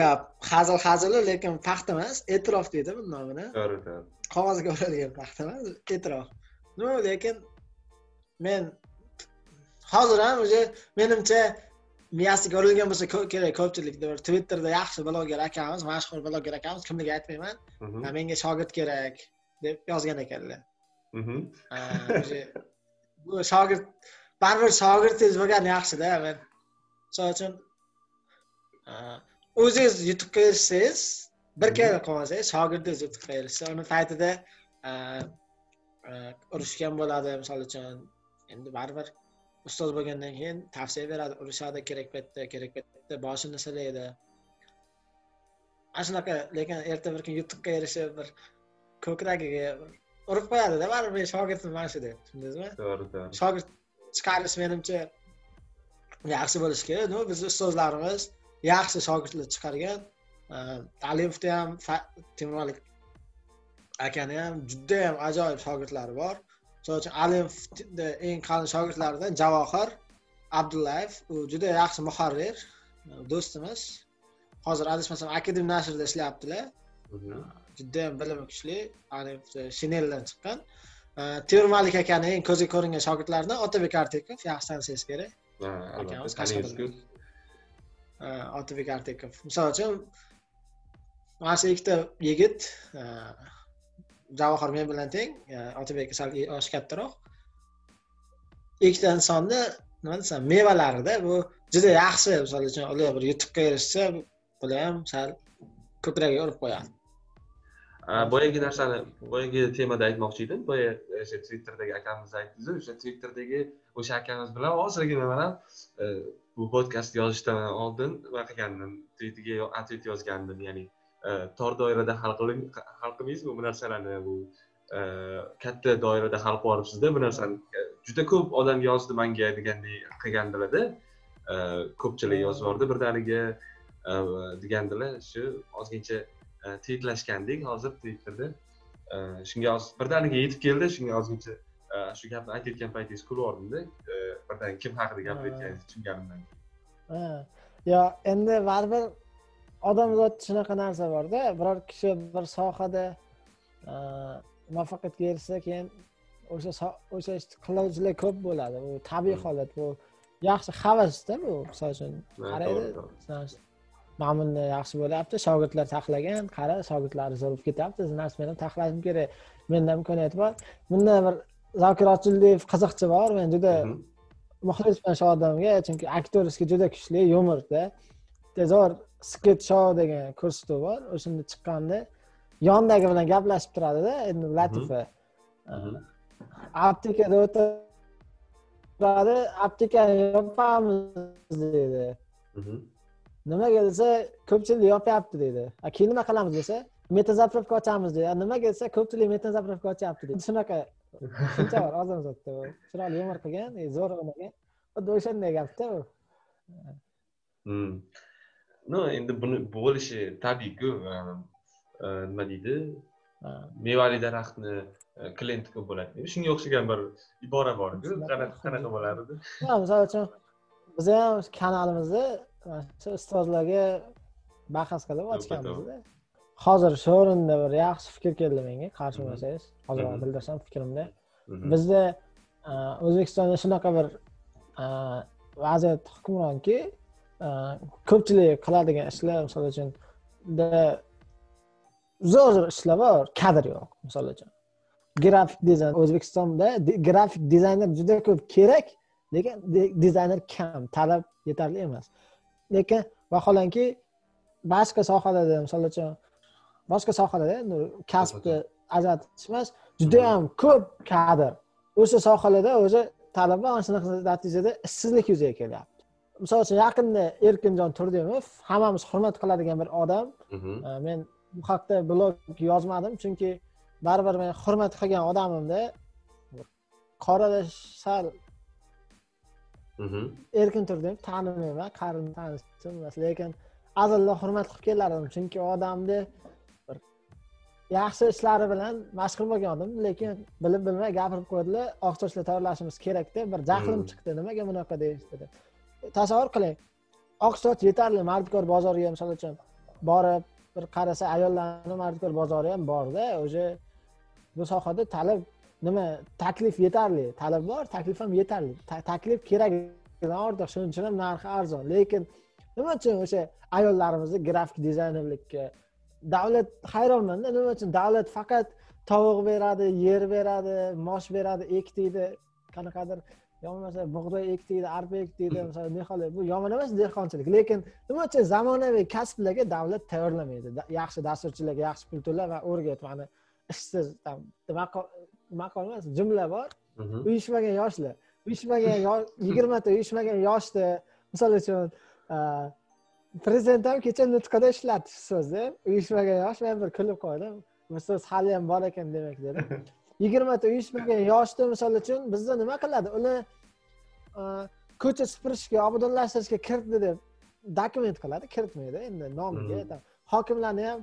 yo hazil hazili lekin paxta emas e'tirof deydi buni nomini to'g'ri to'g'ri qog'ozga o'ralgan paxta emas e'tirof ну lekin men hozir ham уже menimcha miyasiga urilgan bo'lsa kerak ko'pchilikda bir twitterda yaxshi bloger akamiz mashhur bloger akamiz kimligi aytmayman Mhm. "Ha, menga shogird kerak deb yozgan ekanlar Mhm. Bu shogird baribir shogirdingiz bo'lgani yaxshida men misol uchun o'zingiz yutuqqa erishsangiz bir karra qilmasangiz shogirdingiz yutuqqa erishsa uni paytida urushgan bo'ladi misol uchun endi baribir ustoz bo'lgandan keyin tavsiya beradi. Urishadi kerak paytda kerak paytda boshini silaydi. Ana shunaqa lekin erta bir kun yutuqqa erishib bir ko'kragiga urib qo'yadida baribir shogirdim mana shu deb tushundingizmi? To'g'ri to'g'ri. Shogird chiqarish menimcha yaxshi bo'lishi kerak. Bizni ustozlarimiz yaxshi shogirdlar chiqargan alimovda ham Fa- temur malik akani ham judayam ajoyib shogirdlari bor misol uchun alimovda eng qalin shogirdlaridan javohir abdullayev u juda yaxshi muharrir do'stimiz. Hozir adashmasam akadem nashrida ishlayaptilar. Judayam bilimi kuchli. Ani shineldan chiqqan. Temur malik akani eng ko'zga ko'ringan shogirdlaridan otabek artekov. Yaxshi tanishingiz kerak. Akamiz otabek artekov. Misol uchun mana shu ikkita yigit e, javohir men bilan teng. Otabek sal e, yoshi kattaroq. Ikkita insonni nima desam mevalarida bu juda yaxshi misol uchun ular bir yutuqqa erishsa bular ham sal ko'kragiga urib qo'yadi. Boyagi narsani boyagi temada aytmoqchi edim. Boya o'sha twitter'dagi akamiz aytdizu o'sha twitter'dagi o'sha akamiz bilan ozgina man ham e, bu podkast yozishdan oldin nima qilgandim tweetiga tweet yozgandim ya'ni tor doirada hal qiling hal qilmaysizmi bu narsalarni bu katta doirada hal qilib yuboribsizda bu narsani juda ko'p odam yozdi manga degandek qilgandilarda ko'pchilik yozib yubordi birdaniga degandilar shu ozgincha tweetlashgandik hozir twitterda shunga birdaniga yetib keldi shunga ozgincha shu gapni aytayotgan paytingiz kulib yubordimda birdan kim haqida gapirayotganingizni tushunganimdan Ha. yo endi baribir odamzodda shunaqa narsa borda biror kishi bir sohada e, muvaffaqiyatga erishsa keyin o'sha o'sha ishni qiluvchilar ko'p bo'ladi. Bu tabiiy Mm. holat bu yaxshi havasda bu misol uchun Ha, qaraydi. ma'mulni yaxshi bo'lyapti shogirdlar taxlagan qara shogirdlari zo'r bo'lib ketyapti narsa men ham taxlashim kerak menda imkoniyat bor bunda bir zokir ochildiyev qiziqchi bor men juda Mhm. muxlisman shu odamga chunki aktyorskiy juda kuchli yumorda zo'r sket shou degan ko'rsatuv bor. O'shanda chiqqanda yonidagi bilan gaplashib turadida endi latifa Mhm. aptekada o'tiradi. Aptekani yopamiz deydi Mhm. nimaga desa ko'pchilik yopyapti deydi keyin nima qilamiz desa? Metazapravka ochamiz deydi nimaga desa ko'pchilik metazapravka ochyapti deydi shunaqa tushuncha bor odamzodda u chiroyli yumor qilgan e, zo'r o'ynagan. Xuddi o'shanday gapda u endi buni bo'lishi tabiiyku nima deydi mevali daraxtni klienti ko'p bo'ladi shunga o'xshagan bir ibora borku qanaqa qanaqa bo'lardi Ha, misol uchun biz ham kanalimizda shu ustozlarga bahs qilib ochganmizda hozir shu o'rinda bir yaxshi fikr keldi menga qarshi bo'lmasangiz hozir bildirsam fikrimni bizda o'zbekistonda shunaqa bir vaziyat hukmronki ko'pchilik qiladigan ishlar misol uchun zo'r zo'r ishlar bor kadr yo'q misol uchun. Grafik dizayn o'zbekistonda grafik dizayner juda ko'p kerak lekin di- dizayner kam talab yetarli emas. Lekin vaholanki boshqa sohalarda misol uchun boshqa sohalarda kasbni ajratish emas judayam ko'p kadr. O'sha sohalarda o'sha talaba ana shunaqa natijada ishsizlik yuzaga kelyapti misol uchun yaqinda erkinjon turdimov hammamiz hurmat qiladigan bir odam Mhm. Men bu haqda blog yozmadim chunki baribir men hurmat qilgan odamimda qorada sal Mhm. erkin turdim tanimayman qarini tanishim emas lekin azaldan hurmat qilib kelardim chunki odamni bir yaxshi ishlari bilan mashhur bo'lgan odam lekin bilib bilmay gapirib qo'ydilar oq sochli tayyorlashimiz kerak deb bir jahlim Hmm. chiqdi nimaga bunaqa deyishdi deb tasavvur qiling oq soch yetarli mardikor bozoriga misol uchun borib bir qarasa ayollarni mardikor bozori ham borda уже bu sohada talab nima taklif yetarli talab bor taklif ham yetarli taklif keragidan ortiq shuning uchun ham narxi arzon. Lekin nima uchun o'sha ayollarimizni grafik dizaynerlikka davlat hayronmanda nima uchun davlat faqat tovuq beradi yer beradi mosh beradi ek deydi qanaqadir yo bo'lmasa bug'doy ek deydi arpa ek deydi misol nihoyat bu yomon emas dehqonchilik lekin nima uchun zamonaviy kasblarga davlat tayyorlamaydi? Yaxshi dasturchilarga yaxshi pul to'la va o'rgat mana ishsiz tam maqol emas jumla bor. Mhm. uyushmagan yoshlar uyushmagan yigirmata uyushmagan yoshda misol uchun prezident ham kecha nutqida ishlatdi shu so'zni uyushmagan yosh men bir kulib qoldim bu so'z hali ham bor ekan demak dedim yigirmata uyushmagan yoshni misol uchun bizda nima qiladi? Uni a, ko'cha supurishga obodonlashtirishga kiritdi deb dokument qiladi. Kiritmaydi endi nomiga tam. hokimlarni ham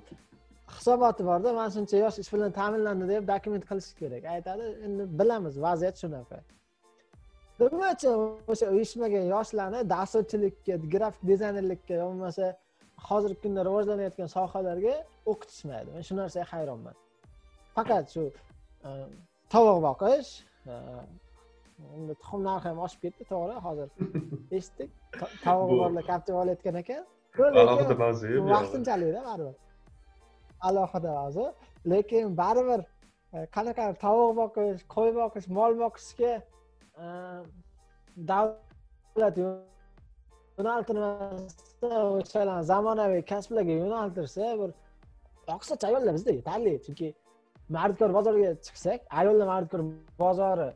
hisoboti borda mana shuncha yosh ish bilan ta'minlandi deb dokument qilish kerak. Aytadi endi bilamiz vaziyat shunaqa. Nima uchun o'sha uyushmagan yoshlarni dasturchilikka grafik dizaynerlikka yo bo'lmasa hozirgi kunda rivojlanayotgan sohalarga o'qitishmaydi. Men shu narsaga hayronman. Faqat shu tovuq boqish endi tuxum narxi ham oshib ketdi to'g'ri hozir eshitdik to- tovug'i borlar kaptib olayotgan ekan alohida mavzu vaqtinchalikda baribir alohida mavzu lekin baribir qanaqa tovuq boqish qo'y boqish mol boqishga davlat yo'naltirmasa o'shalar zamonaviy kasblarga yo'naltirsa bir oqsoch ayollar bizda yetarli chunki mardikor bozoriga chiqsak ayollar mardikor bozori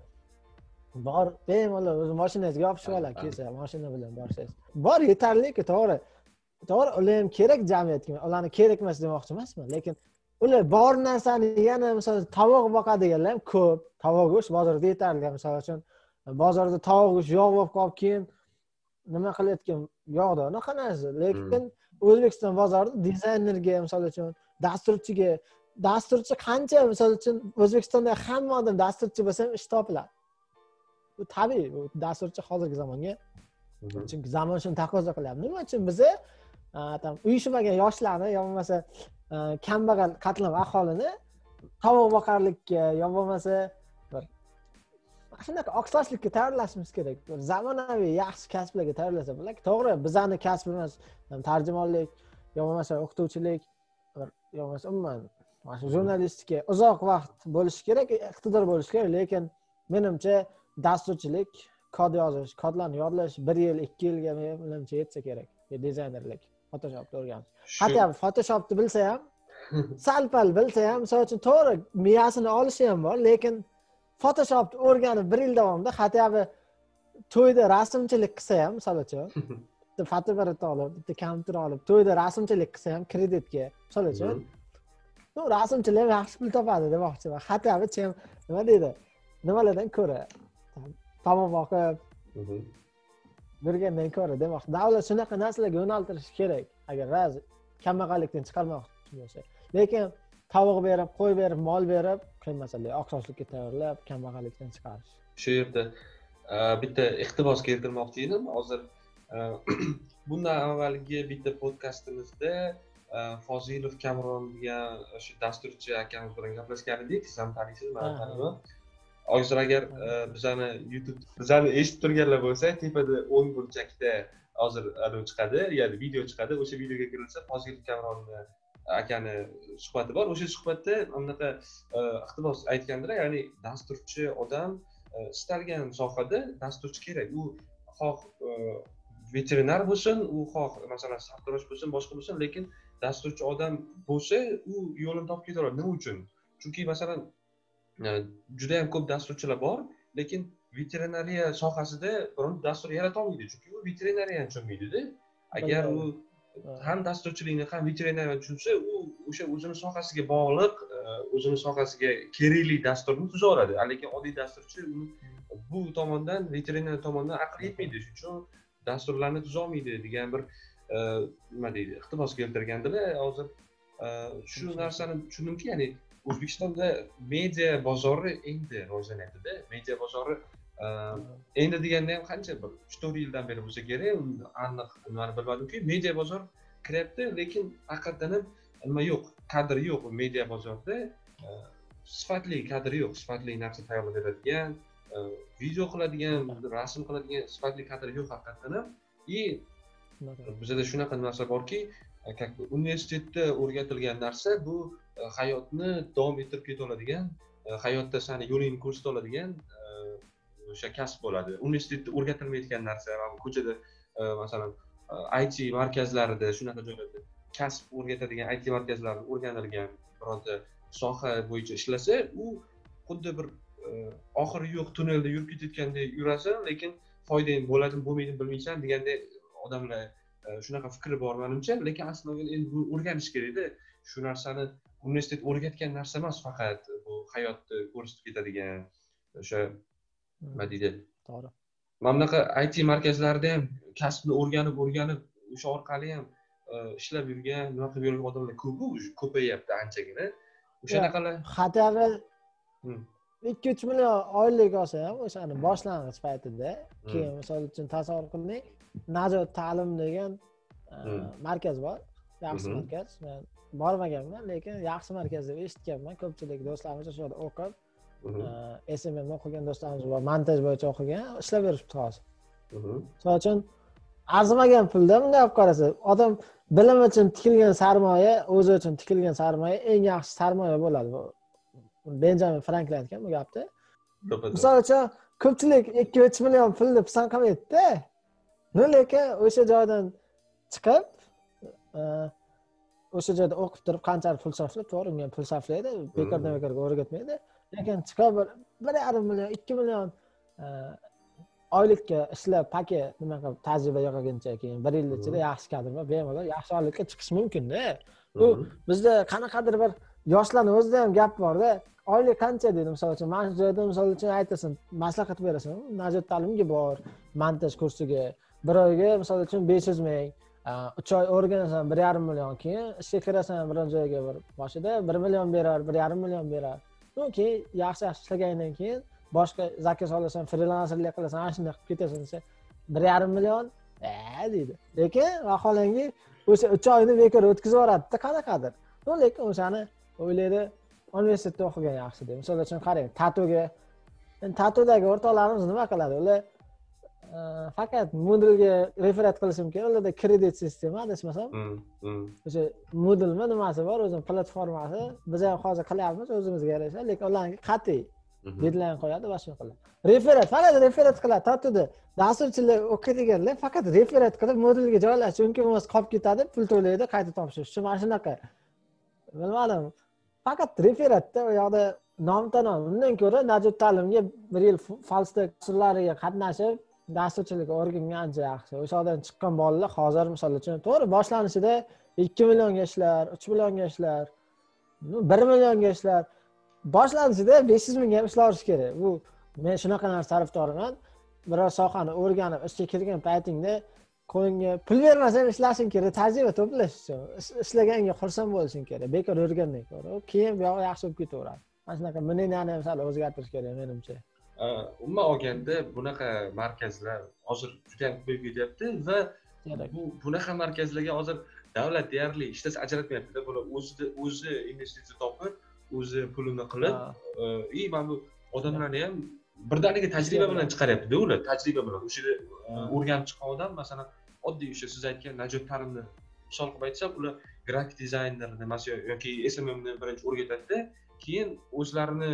bor bemalol o'zi mashinangizga yopishib oladi kelsa mashina bilan borsangiz bor yetarliku to'g'ri. To'g'ri ular ham kerak jamiyatga ularni kerak emas demoqchi emasman lekin ular bor narsani yana misol tovuq boqadiganlar ham ko'p. Tovuq go'sht bozorda yetarli misol uchun bozorda tovuq go'sht yog' bo'lib qolib keyin nima qilayotgan yoqda unaqa narsa. Lekin o'zbekiston bozorida dizaynerga misol uchun dasturchiga dasturchi qancha? Misol uchun o'zbekistonda hamma odam dasturchi bo'lsa ham ish topiladi. Bu tabiiy bu dasturchi hozirgi zamonga. Mhm. chunki zamon shuni taqozo qilyapti. Nima uchun biza там uyushmagan yoshlarni yo bo'lmasa kambag'al qatlam aholini tovuq boqarlikka yo bo'lmasa bir shunaqa oqsochlikka tayyorlashimiz kerak? Bir zamonaviy yaxshi kasblarga tayyorlasa bo'ladi to'g'ri bizani kasbimiz tarjimonlik yo bo'lmasa o'qituvchilik yo bo'lmasa umuman mana shu jurnalistika uzoq vaqt bo'lishi kerak iqtidor bo'lishi kerak lekin menimcha dasturchilik kod yozish kodlarni yodlash bir yil ikki yilga menimcha yetsa kerak. Yo dizaynerlik photoshopni o'rganish hatto photoshopni bilsa ham sal pal bilsa ham misol uchun to'g'ri miyasini olishi ham bor lekin photoshopni o'rganib bir yil davomida hatyobi to'yda rasmchilik qilsa ham misol uchun bitta fotoapparat olib bitta kompyuter olib to'yda rasmchilik qilsa ham kreditga misol uchun rasmchilar ham yaxshi pul topadi demoqchiman hatyobi chem nima deydi nimalardan ko'ra tomoq boqib yurgandan ko'ra demoqchi davlat shunaqa narsalarga yo'naltirishi kerak agar raz kambag'allikdan chiqarmoqchi bo'lsa lekin tovuq berib qo'y berib mol berib qiyin masala oqsochlikka tayyorlab kambag'allikdan chiqarish shu yerda bitta iqtibos keltirmoqchi edim hozir bundan avvalgi bitta podkastimizda fozilov kamron degan o'sha dasturchi akamiz bilan gaplashgan edik siz ham taniysiz man ham taniyman hozir agar bizani youtube bizani eshitib turganlar bo'lsa tepada o'ng burchakda hozir anavi chiqadi ya'ni video chiqadi o'sha videoga kirilsa fozilov kamronni akani suhbati bor o'sha suhbatda anaqa iqtibos aytgandilar ya'ni dasturchi odam istalgan sohada dasturchi kerak u xoh veterinar bo'lsin u xoh masalan sartarosh bo'lsin boshqa bo'lsin lekin dasturchi odam bo'lsa u yo'lini topib ketaveradi. Nima uchun? Chunki masalan e, juda yam ko'p dasturchilar bor lekin veterinariya sohasida bironta dastur yaratolmaydi chunki u veterinariyani tushunmaydida. Agar u ham dasturchilikni ham veterinariyani tushunsa u o'sha o'zini sohasiga bog'liq e, o'zini sohasiga kerakli dasturni tuzaveradi lekin oddiy dasturchi bu tomondan veterinariya tomondan aqli yetmaydi. Shuning uchun dasturlarni tuzolmaydi degan bir nima deydi iqtibos keltirgandilar. Hozir e, shu narsani tushundimki ya'ni o'zbekistonda media bozori endi rivojlanyaptida media bozori e, endi deganda ham qancha bir uch to'rt yildan beri bo'lsa kerak aniq nimani bilmadimki media bozor kiryapti lekin haqiqatdan ham nima yo'q kadr yo'q media bozorda. E, sifatli kadr yo'q sifatli narsa tayyorlab beradigan video qiladigan rasm qiladigan sifatli kadr yo'q haqiqatdan ham. И bizada shunaqa narsa borki e, как бы universitetda o'rgatilgan narsa bu e, hayotni davom ettirib keta oladigan e, hayotda sani yo'lingni ko'rsata oladigan o'sha kasb bo'ladi. Universitetda o'rgatilmayotgan narsa mana bu ko'chada masalan it markazlarida shunaqa joylarda kasb o'rgatadigan it markazlarida o'rganilgan bironta soha bo'yicha ishlasa u xuddi bir oxiri yo'q tunnelda yurib ketayotgandek yurasan lekin foydang bo'ladimi bo'lmaydimi bilmaysan deganday odamlar e, shunaqa fikri bor manimcha lekin aslida endi bu o'rganish kerakda shu narsani universitet o'rgatgan narsa emas faqat bu hayotni ko'rsatib ketadigan o'sha nima deydi? To'g'ri. Mana bunaqa it markazlarida ham kasbni o'rganib o'rganib o'sha orqali ham e, ishlab yurgan nima qilib yurgan odamlar ko'pu уже ko'payyapti anchagina. O'shanaqalar hatyobi Hmm. ikki uch million oylik olsa ham o'shani boshlang'ich paytida Hmm. keyin misol uchun tasavvur qiling najot ta'lim degan e, Hmm. markaz bor. Yaxshi Mhm. markaz. Men bormaganman lekin yaxshi markaz deb eshitganman. Ko'pchilik do'stlarimiz o'sha yerda o'qib smm o'qigan do'stlarimiz bor montaj bo'yicha o'qigan ishlab yuribdi hozir. Mhm. misol uchun arzimagan pulda bunday olib qarasa odam bilim uchun tikilgan sarmoya o'zi uchun tikilgan sarmoya eng yaxshi sarmoya bo'ladi. Bu benjamin franklin aytgan bu gapni misol uchun ko'pchilik ikki uch million pulni pisand qilmaydida no lekin o'sha joydan chiqib e, o'sha joyda o'qib turib qanchalik pul sarflab to'g'ri unga pul sarflaydi bekordan bekorga o'rgatmaydi lekin chiqib bir bir yarim million ikki million e, oylikka ishlab paka nima qilib tajriba yig'ilguncha keyin bir yil ichida yaxshi kadrlar bemalol yaxshi oylikka chiqish mumkinda bu Mhm. bizda qanaqadir bir yoshlarni o'zida ham gap borda. Oylik qancha deydi misol uchun mana shu joyda misol uchun aytasan maslahat berasan najot ta'limga bor montaj kursiga bir oyga misol uchun besh yuz ming uch oy o'rganasan bir yarim million keyin ishga kirasan biron joyga bir boshida bir million berar bir yarim million berar. Ну keyin yaxshi yaxshi ishlagandan keyin boshqa zakaz olasan frilanserlik qilasan ana shunday qilib ketasan desa bir yarim million? E, deydi. Lekin vaholanki o'sha uch oyni bekor o'tkazib yuboradida qanaqadir. Ну lekin o'shani o'ylaydi universitetda o'qigan yaxshi deb. Misol uchun qarang tatuga. Endi tatudagi o'rtoqlarimiz nima qiladi? Ular faqat moodlga referat qilishim kerak ularda kredit sistema adashmasam Mhm. Mhm. o'sha moodlmi nimasi bor o'zini platformasi biz ham hozir qilyapmiz o'zimizga yarasha lekin ularniki qat'iy Mhm. deadline qo'yadi boshqa qiladi referat faqat referat qiladi tatuda dasturchilar o'qiydiganlar faqat referat qilib modelga joylash chunki bo'lmasa qolib ketadi pul to'laydi qayta topshirish uchun mana shunaqa bilmadim faqat referatda u yoqda nom tanom undan ko'ra najot ta'limga bir yil falstek kurslariga qatnashib dasturchilik o'rgangan ancha yaxshi. O'sha yoqdan chiqqan bolalar hozir misol uchun to'g'ri boshlanishida ikki millionga ishlar uch millionga ishlar bir millionga ishlar boshlanishida besh yuz mingga ham ishlaverish kerak. Bu men shunaqa narsa tarafdoriman. Biror sohani o'rganib ishga kirgan paytingda qo'lingga pul bermasa ham ishlashing kerak tajriba to'plash uchun ishlaganga xursand bo'lishing kerak bekor yurgandan ko'ra keyin buyog'i yaxshi bo'lib ketaveradi. Mana shunaqa мненияni ham sal o'zgartirish kerak menimcha. Umuman olganda bunaqa markazlar hozir juda ham ko'payib ketyapti va bu bunaqa markazlarga hozir davlat deyarli hech narsa ajratmayaptida bular o'zida o'zi investitsiya topib o'zi pulini qilib e, и mana bu odamlarni ham birdaniga tajriba bilan chiqaryaptida ular tajriba bilan. O'sha yerda e, o'rganib chiqqan odam masalan oddiy o'sha siz aytgan najot ta'limni misol qilib aytsam ular grafik dizaynerni yoki smmni birinchi o'rgatadida keyin o'zlarini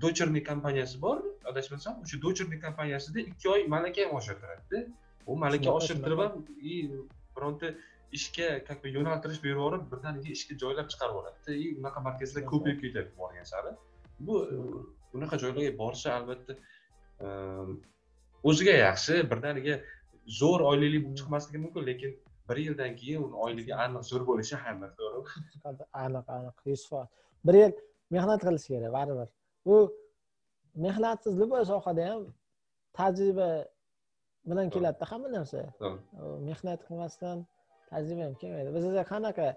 docherniy kompaniyasi bor adashmasam o'sha docherniy kompaniyasida ikki oy malaka ham oshirtiradida. U malaka oshirtirib ham и bironta ishga как бы yo'naltirish berib yuborib birdaniga ishga joylab chiqarib yuboradida и unaqa markazlar ko'payib ketyapti borgan sari. Bu bunaqa joylarga borishi albatta ehm, o'ziga yaxshi. Birdaniga zo'r oilayli bo'lib chiqmasligi mumkin lekin bir yildan keyin uni oyligi aniq zo'r bo'lishi aniq to'g'rimi aniq aniq. Yuz foiz bir yil mehnat qilish kerak baribir bu mehnatsiz любой sohada ham tajriba bilan keladida hamma narsa. Mehnat qilmasdan tajriba ham kelmaydi. Bizda qanaqa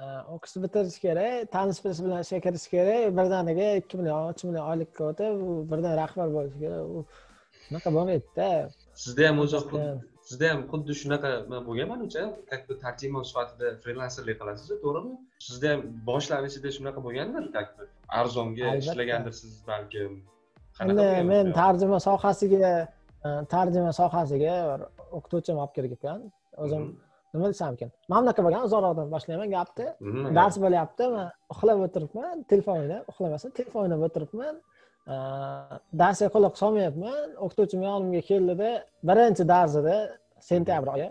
e, o'qishni bitirish kerak tanish bilish bilan ishga kirish kerak birdaniga ikki million uch million oylikka o'tib u birdan rahbar bo'lish kerak. U unaqa bo'lmaydida sizda ham o'zi sizda ham xuddi shunaqa nima bo'lgan manimcha как бы tarjimon sifatida frilanserlik qilasiz to'g'rimi? Sizda ham boshlanishida shunaqa bo'lgandir как бы arzonga ishlagandirsiz balkim endi men tarjima sohasiga e, tarjima sohasiga bir o'qituvchim olib kirgan o'zim Mhm. nima desam ekan mana bunaqa bo'lgan uzoqroqdan boshlayman gapni. Mhm. dars bo'lyapti man uxlab o'tiribman telefon o'ynab uxlamasdan telefon o'ynab o'tiribman. Ee, darsga quloq solmayapman o'qituvchim yonimga keldida birinchi darsida sentyabr oyi.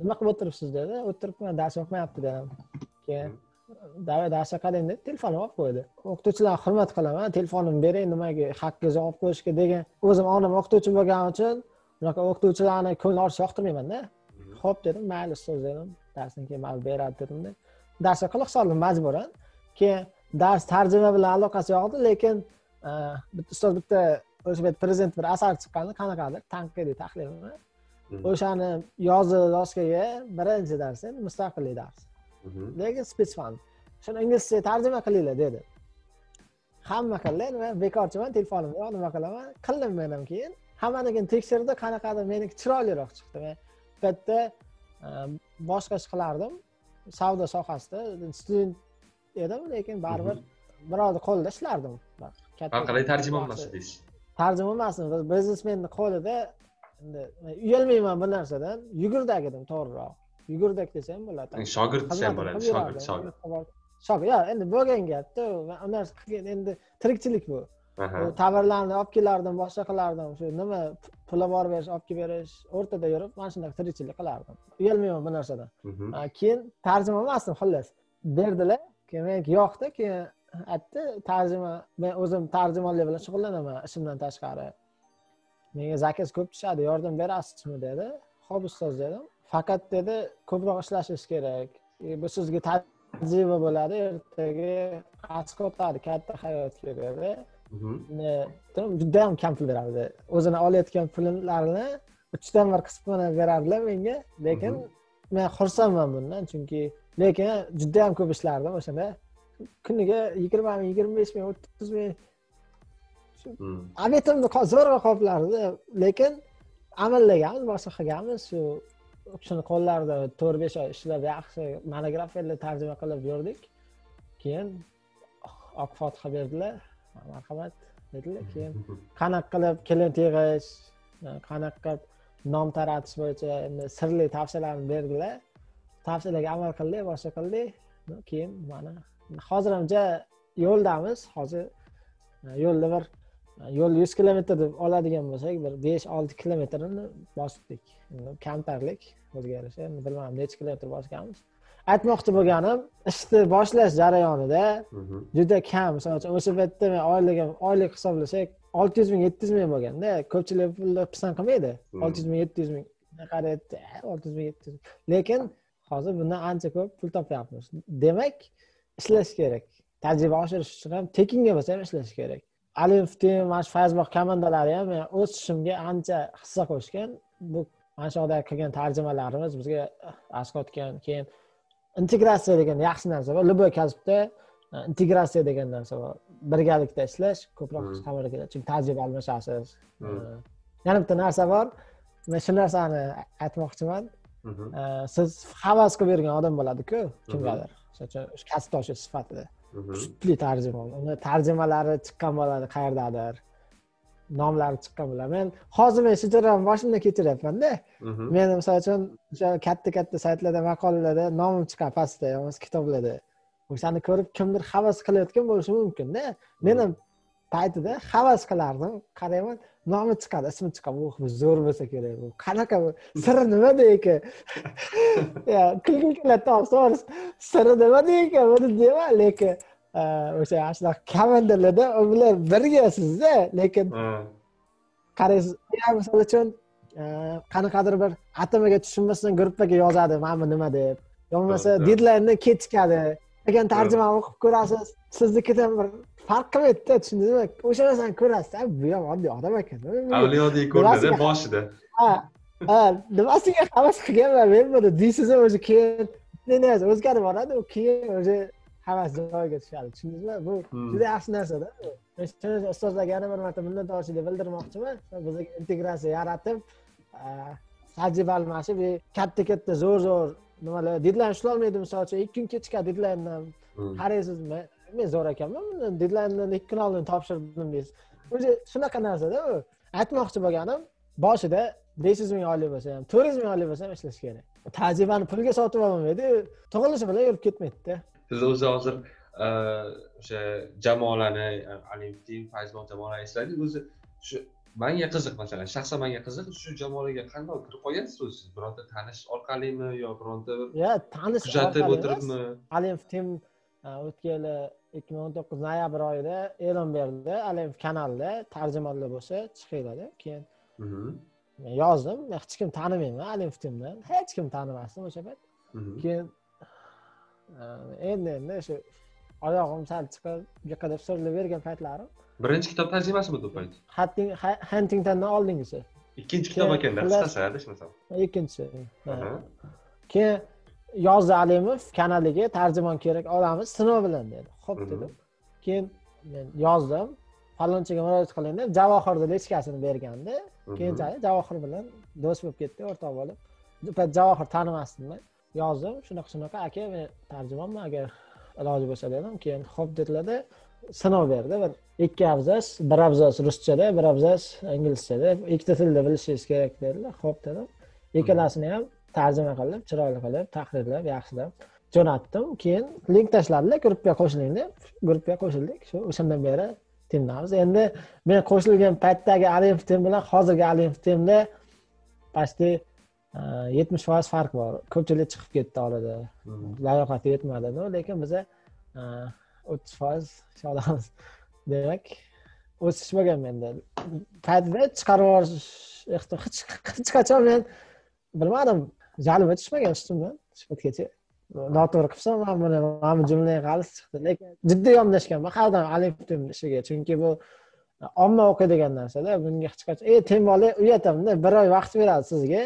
Nima qilib o'tiribsiz dedi o'tiribman dars o'qimayapti dedim. Keyin darsga qarang deb telefonimni olib qo'ydi o'qituvchilarni hurmat qilaman telefonimni bering nimaga haqqa javob qo'yishga degan o'zim onim o'qituvchi bo'lganim uchun bunaqa o'qituvchilarni ko'ngli ochishni yoqtirmaymanda Mhm. ho'p dedim mayli ustoz dedim darsdan keyin mayli beradi dedimda darsga quloq soldim majburan keyin dars tarjima bilan aloqasi yo'q edi lekin e, bitta ustoz bitta o'sha payt prezident bir asar chiqqandi qanaqadir tanqidiy tahlilmi Mhm. o'shani yozdi doskaga birinchi dars endi mustaqillik darsi Mhm. Lekin spech fund shuni inglizchaga tarjima qilinglar dedi. Hamma qildi nima bekorchiman yo'q nima qilaman? Qildim men ham keyin. Hammanikini tekshirdi qanaqadir meniki chiroyliroq chiqdi men bu paytda e, boshqa ish qilardim. Savdo sohasida student edim lekin baribir birovni qo'lida ishlardim. Katta qalay tarjima emasdingiz tarjima emasdim biznesmenni qo'lida endi uyalmayman bu narsadan yugurdak edim to'g'riroq yugurdak desa ham bo'ladi shogird desa ham bo'ladi shogird shogird shogird yo'q endi bo'lgan gapda u narsa qilgan endi tirikchilik bu. Tovarlarni olib kelardim boshqa qilardim shu nima puli bor berish olib kelib berish o'rtada yurib mana shunaqa tirikchilik qilardim uyalmayman bu narsadan keyin tarjima emasdim xullas. Berdilar keyin menga yoqdi keyin aytdi tarjima men o'zim tarjimonlik bilan shug'ullanaman ishimdan tashqari. Menga zakaz ko'p tushadi yordam berasizmi dedi. Ho'p ustoz dedim faqat dedi ko'proq ishlashingiz kerak. Bu sizga tajriba bo'ladi ertaga qasqa o'tadi katta hayotga dedi judayam kam pul berardi. O'zini olayotgan pullarini uchdan bir qismini berardilar menga lekin men xursandman bundan chunki lekin judayam ko'p ishlardim o'shanda. Kuniga yigirma ming yigirma besh ming o'ttiz ming. Obetimni zo'rg'a qoplardi lekin amallaganmiz boshqa qilganmiz. Shu shuni qo'llarida to'rt besh oy ishlab yaxshi monografiyalar tarjima qilib yurdik. Keyin oq fotiha berdilar. Marhamat dedilar. Keyin qanaqa qilib klient yig'ish qanaqa qilib nom taratish bo'yicha endi sirli tavsiyalarni berdilar. Tavsiyalarga amal qildik boshqa qildik. Keyin mana hozir ham ja yo'ldamiz. Hozir e, yo'lda bir yo'l yuz kilometr deb oladigan bo'lsak bir besh olti kilometrini bosdik. Kamtarlik o'ziga yarasha endi bilmadim necha kilometr bosganmiz. Aytmoqchi bo'lganim ishni boshlash jarayonida juda kam. Misol uchun o'sha paytda men oyligim oylik hisoblasak olti yuz ming yetti yuz ming bo'lganda ko'pchilik pulni pisand qilmaydi. Olti yuz ming yetti yuz ming qarayapti? Olti yuz ming yetti yuz lekin hozir bundan ancha ko'p pul topyapmiz. Demak ishlash kerak. Tajriba oshirish uchun ham tekinga bo'lsa ham ishlash kerak tem mana shu fayzbog komandalari ham o'z ishimga ancha hissa qo'shgan. Bu mana shu yoqda qilgan tarjimalarimiz bizga asqotgan keyin integratsiya degan yaxshi narsa bor. Любой kasbda e, integratsiya degan narsa bor. Birgalikda ishlash ko'proq Hmm. samarali keladi. Chunki tajriba almashasiz. Hmm. E, yana bitta narsa bor. Men shu narsani aytmoqchiman. E, siz havas qilib bergan odam bo'ladiku kimgadir. Misol uchun shu kasbdoshi sifatida. Sutli tarjimon uni tarjimalari chiqqan bo'ladi qayerdadir. Nomlari chiqqan bo'ladi. Men hozir men shu jarayonni boshimdan kechiryapmanda. Meni misol uchun o'sha katta katta saytlarda maqolalarda nomim chiqqan pastda bo'lmasa kitoblarda. O'shani ko'rib kimdir havas qilayotgan bo'lishi mumkinda. Men ham paytida havas qilardim. Qarayman nomi chiqadi ismi chiqadi. Uh zo'r bo'lsa kerak bu qanaqa bu? Siri nimada ekan kulgim keladi to'g'risi siri nimada ekan buni deyman lekin e, o'sha ana shunaqa komandalarda u bilan birgasizda lekin qaraysiz misol uchun e, qanaqadir bir atamaga tushunmasdan gruppaga yozadi mana bu nima deb? Yo bo'lmasa dedlaynni kechikadi. Degan tarjimani o'qib ko'rasiz siznikidan bir farq qilmaydida tushundingizmi o'sha narsani ko'rasiz "A, bu ham oddiy odam ekan avliyodek ko'rinadi boshida ha ha nimasiga havas qilganman men buni deysizu o'zi keyin narsa o'zgarib boradi u keyin o'zi havas joyiga tushadi tushundingizmi bu juda yaxshi narsada shuning uchun ustozlarga yana bir marta minnatdorchilik bildirmoqchiman bizga integratsiya yaratib tajriba almashib katta katta zo'r zo'r nimalar dedlayn ushlolmaydi misol uchun ikki kun kechikadi dedlayndan Hmm. Men zo'r ekanman dedlayndan ikki kun oldin topshirdim deysiz. O'zi shunaqa narsada u aytmoqchi bo'lganim boshida besh yuz ming oylik bo'lsa ham to'rt yuz ming oylik bo'lsa ham ishlash kerak. Tajribani pulga sotib ololmaydi tug'ilishi bilan yurib ketmaydida. Siz o'zi hozir e, o'sha jamoalarni e, team fayzbon jamoalarni esladik o'zi shu manga qiziq masalan shaxsan manga qiziq shu jamoalarga qanday kirib qolgansiz o'zi? Bironta tanish orqalimi yo bironta bir ya tanish kuzatib o'tiribmi? Team o'tgan yili ikki ming o'n to'qqiz noyabr oyida e'lon berdi Alif kanalda tarjimonlar bo'lsa chiqinglar deb keyin Mhm. men yozdim. Men hech kim tanimayman. Alif Teamni hech kim tanimasdim o'sha payt. Mhm. keyin endi endi shu oyog'im sal chiqib buyoqqa deb surilib bergan paytlarim. Birinchi kitob tarjimasimi bu payt? Hunting- Ha- Huntingtondan oldingisi. Ikkinchi kitob ekanda qisqasi adashmasam ikkinchisi keyin yozdi alimov kanaliga tarjimon kerak olamiz sinov bilan dedi. Ho'p Mhm. dedim. Keyin men yozdim. Falonchiga murojaat qiling deb javohirni lechkasini berganda. Mhm. keyinchalik javohir bilan do'st bo'lib ketdik o'rtoq bo'lib. Payt javohir tanimasdim men yozdim. Shunaqa shunaqa aka men tarjimonman agar iloji bo'lsa dedim. Keyin ho'p dedilarda sinov berdi. Bir ikki abzas bir abzas ruschada bir abzas inglizchada. Ikkita tilda bilishingiz kerak dedilar. Ho'p dedim. Ikkalasini ham tarjima qilib chiroyli qilib tahrirlab yaxshilab. Jo'natdim keyin link tashladilar gruppaga qo'shiling deb gruppaga qo'shildik. Shu o'shandan beri timdamiz endi men qo'shilgan paytdagi alimov tim bilan hozirgi alimov timda почти yetmish foiz farq bor. Ko'pchilik chiqib ketdi orada layoqati yetmadi. Lekin biza o'ttiz foiz shodamiz demak o'sish bo'lgan menda. Paytida chiqarib yuborish hech qachon men bilmadim jalba tushmagan ustimdan shu paytgacha noto'g'ri qilibsan man buni mana bu jumla g'alati chiqdi lekin jiddiy yondashganman har doim alif ishiga. Chunki bu omma o'qiydigan narsada bunga hech qachon e temoli uyatamda bir oy vaqt beradi sizga.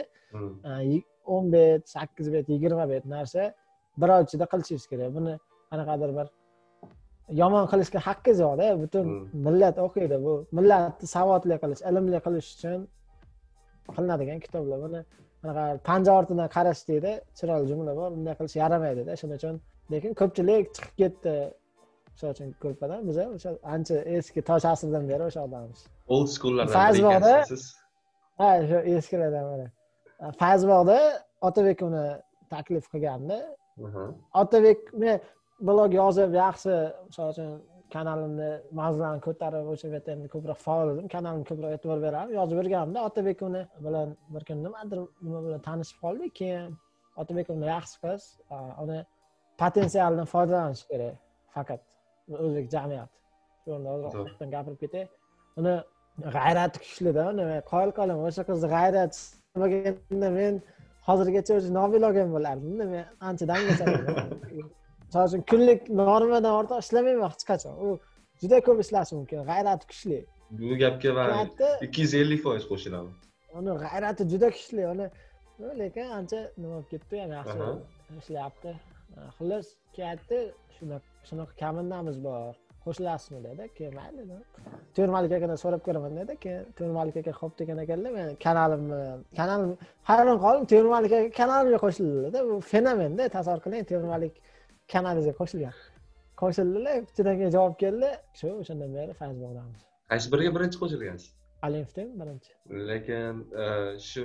O'n bet sakkiz bet yigirma bet narsa bir oy ichida qilishingiz kerak. Buni qanaqadir bir yomon qilishga haqqingiz yo'qda butun millat o'qiydi bu. Millatni savodli qilish ilmli qilish uchun qilinadigan kitoblar. Buni anaqa panja ortidan qarash deydi chiroyli jumla bor unday qilish yaramaydida shuning uchun lekin ko'pchilik chiqib ketdi. Misol uchun gruppadan biza o'sha ancha eski tosh asrdan beri o'sha odammiz. Old schoollardan Fayzbog'da ha shu eskilardan biri. Fayzbog'da otabek uni taklif qilgandi. Otabek men blog yozib yaxshi misol uchun kanalimni mavzularni ko'tarib o'sha yerda endi ko'proq faol edim kanalimga ko'proq e'tibor berardim yozib yurganimda otabek uni bilan bir kun nimadir nima bilan tanishib qoldik keyin otabek uni yaxshi qiz uni potensialidan foydalanish kerak faqat o'zbek jamiyati. Shu o'rinda ozroq gapirib ketay. Uni g'ayrati kuchlida uni men qoyil qolaman o'sha qizni g'ayrat bo'lmaganda men hozirgacha o'zi nobilogan bo'lardimda men ancha dangasam misol uchun kunlik normadan ortiq ishlamayman hech qachon? U juda ko'p ishlashi mumkin g'ayrati kuchli. Bu gapga man ikki yuz ellik foiz qo'shilaman uni g'ayrati juda kuchli uni lekin ancha nima bo'lib ketdi ham yaxshi ishlayapti. Xullas kelyapti shunaqa shunaqa komandamiz bor. Qo'shilasizmi dedi keyin mayli dedim to'rmalik akadan so'rab ko'raman dedi keyin to'rmalik aka xo'p degan ekanlar men kanalimni kanalim hayron qoldim to'rmalik aka kanalimga qo'shildida bu fenomenda tasavvur qiling to'rmalik kanaliga qo'shilgan. Qo'shildilar ichidan keyin javob keldi. Shu o'shandan beri fayzbog'damiz qaysi biriga birinchi qo'shilgansiz? Alimovdami birinchi. Lekin e, shu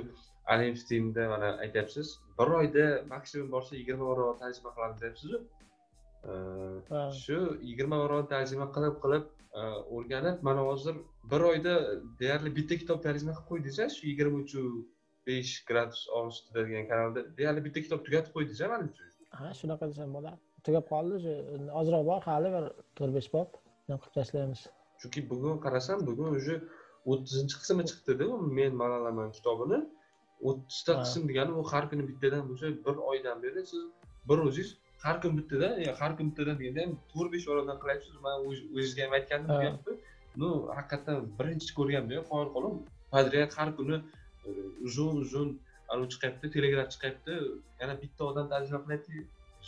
alimov teamda mana aytyapsiz bir oyda maksimum borsa yigirma marotaba tarjima qilamiz deyapsizu. E, shu yigirma marotaba tarjima qilib qilib e, o'rganib mana hozir bir oyda deyarli bitta kitob tarjima qilib qo'ydingiz shu yigirma uchu besh gradus ostida degan kanalda deyarli bitta kitob tugatib qo'ydingiz manimcha ha shunaqa desam bo'ladi tugab qoldi. Ozroq bor hali bir to'rt besh bob qilib tashlaymiz. Chunki bugun qarasam bugun уже o'ttizinchi qismi chiqdida men malalaman kitobini. O'ttizta qism degani u har kuni bittadan bo'lsa bir oydan beri siz bir o'zingiz har kun bittadan ya har kun bittadan deganda ham to'rt besh barobar qilyapsiz man o'z- o'zizga ham aytgandim bu gapni ну haqiqatdan birinchi ko'rganimda qoyil qolib подряд har kuni e, uzun uzun anavi chiqyapti telegraf chiqyapti. Yana bitta odam tarjima qilyapti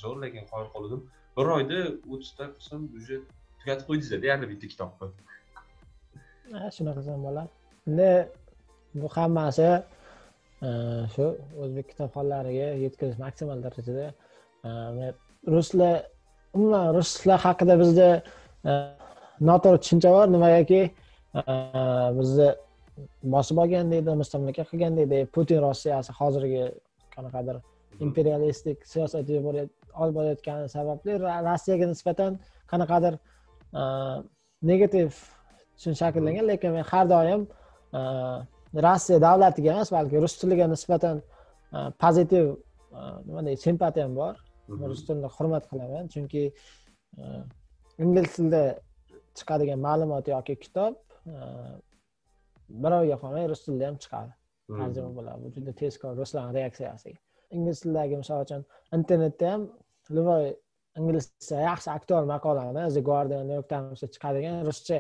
zo'r lekin qoyil qoluvdim bir oyda o'ttizta qism уже tugatib qo'ydingizlar deyarli bitta kitobni ha shunaqasam bo'ladi. Endi bu hammasi e, shu o'zbek kitobxonlariga yetkazish maksimal darajada e, ruslar umuman ruslar haqida bizda e, noto'g'ri tushuncha bor. Nimagaki bizni bosib olgan deydi mustamlaka qilgan deydi. Putin rossiyasi hozirgi qanaqadir imperialistik siyosat olib borayotgani sababli rossiyaga nisbatan qanaqadir e, negativ tushunch shakllangan lekin men har doim e, rossiya davlatiga emas balki rus tiliga nisbatan e, pozitiv nima deydi simpatiyam bor. Rus tilini hurmat qilaman chunki ingliz tilida chiqadigan ma'lumot yoki kitob birovga qolmay rus tilida ham chiqadi. Tarjima bo'ladi. Bu juda tezkor ruslarni reaksiyasiga ingliz tilidagi misol uchun internetda ham любой inglizcha yaxshi aktual maqolani the guardian new york timesda chiqadigan ruscha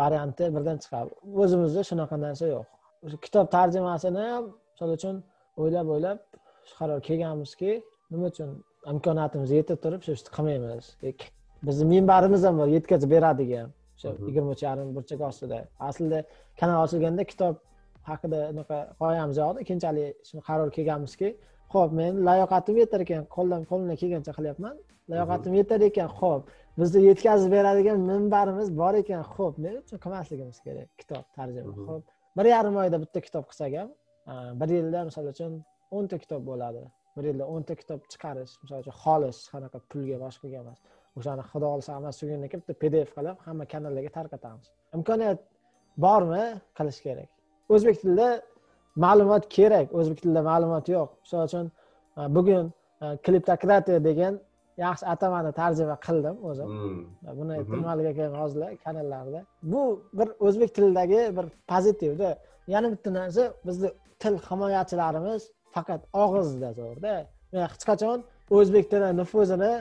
varianti birdan chiqadi. O'zimizda shunaqa narsa yo'q. O'sha kitob tarjimasini ham misol uchun o'ylab o'ylab shu qaror kelganmizki nima uchun imkoniyatimiz yeta turib shu ishni qilmaymiz. E, bizni minbarimiz ham bor yetkazib beradigan o'sha Mhm. yigirma uch yarim burchak ostida. Aslida kanal ochilganda kitob haqida unaqa g'oyamiz yo'q edi keyinchalik shuni qaror kelganmizki ho'p men layoqatim yetar ekan qo'ldan qo'limdan kelgancha qilyapman. Layoqatim yetar ekan ho'p bizni yetkazib beradigan minbarimiz bor ekan ho'p nima uchun qilmasligimiz kerak kitob tarjima Mhm. ho'p bir yarim oyda bitta kitob qilsak ham bir yilda misol uchun o'nta kitob bo'ladi. Bir yilda o'nta kitob chiqarish misol uchun xolis qanaqa pulga boshqaga emas. O'shani xudo xohlasa hammasi tugagandan keyin bitta pdf qilib hamma kanallarga tarqatamiz. Imkoniyat bormi qilish kerak? O'zbek tilida ma'lumot kerak o'zbek tilida ma'lumot yo'q. Misol uchun e, bugun e, kliptokratiya degan yaxshi atamani tarjima qildim o'zim. Hmm. buni Mhm. nimalarga keyin hozirlar kanallarda. Bu bir o'zbek tilidagi bir pozitivda yana bitta narsa bizni til himoyachilarimiz faqat og'izda to'g'rida men hech qachon o'zbek tili nufuzini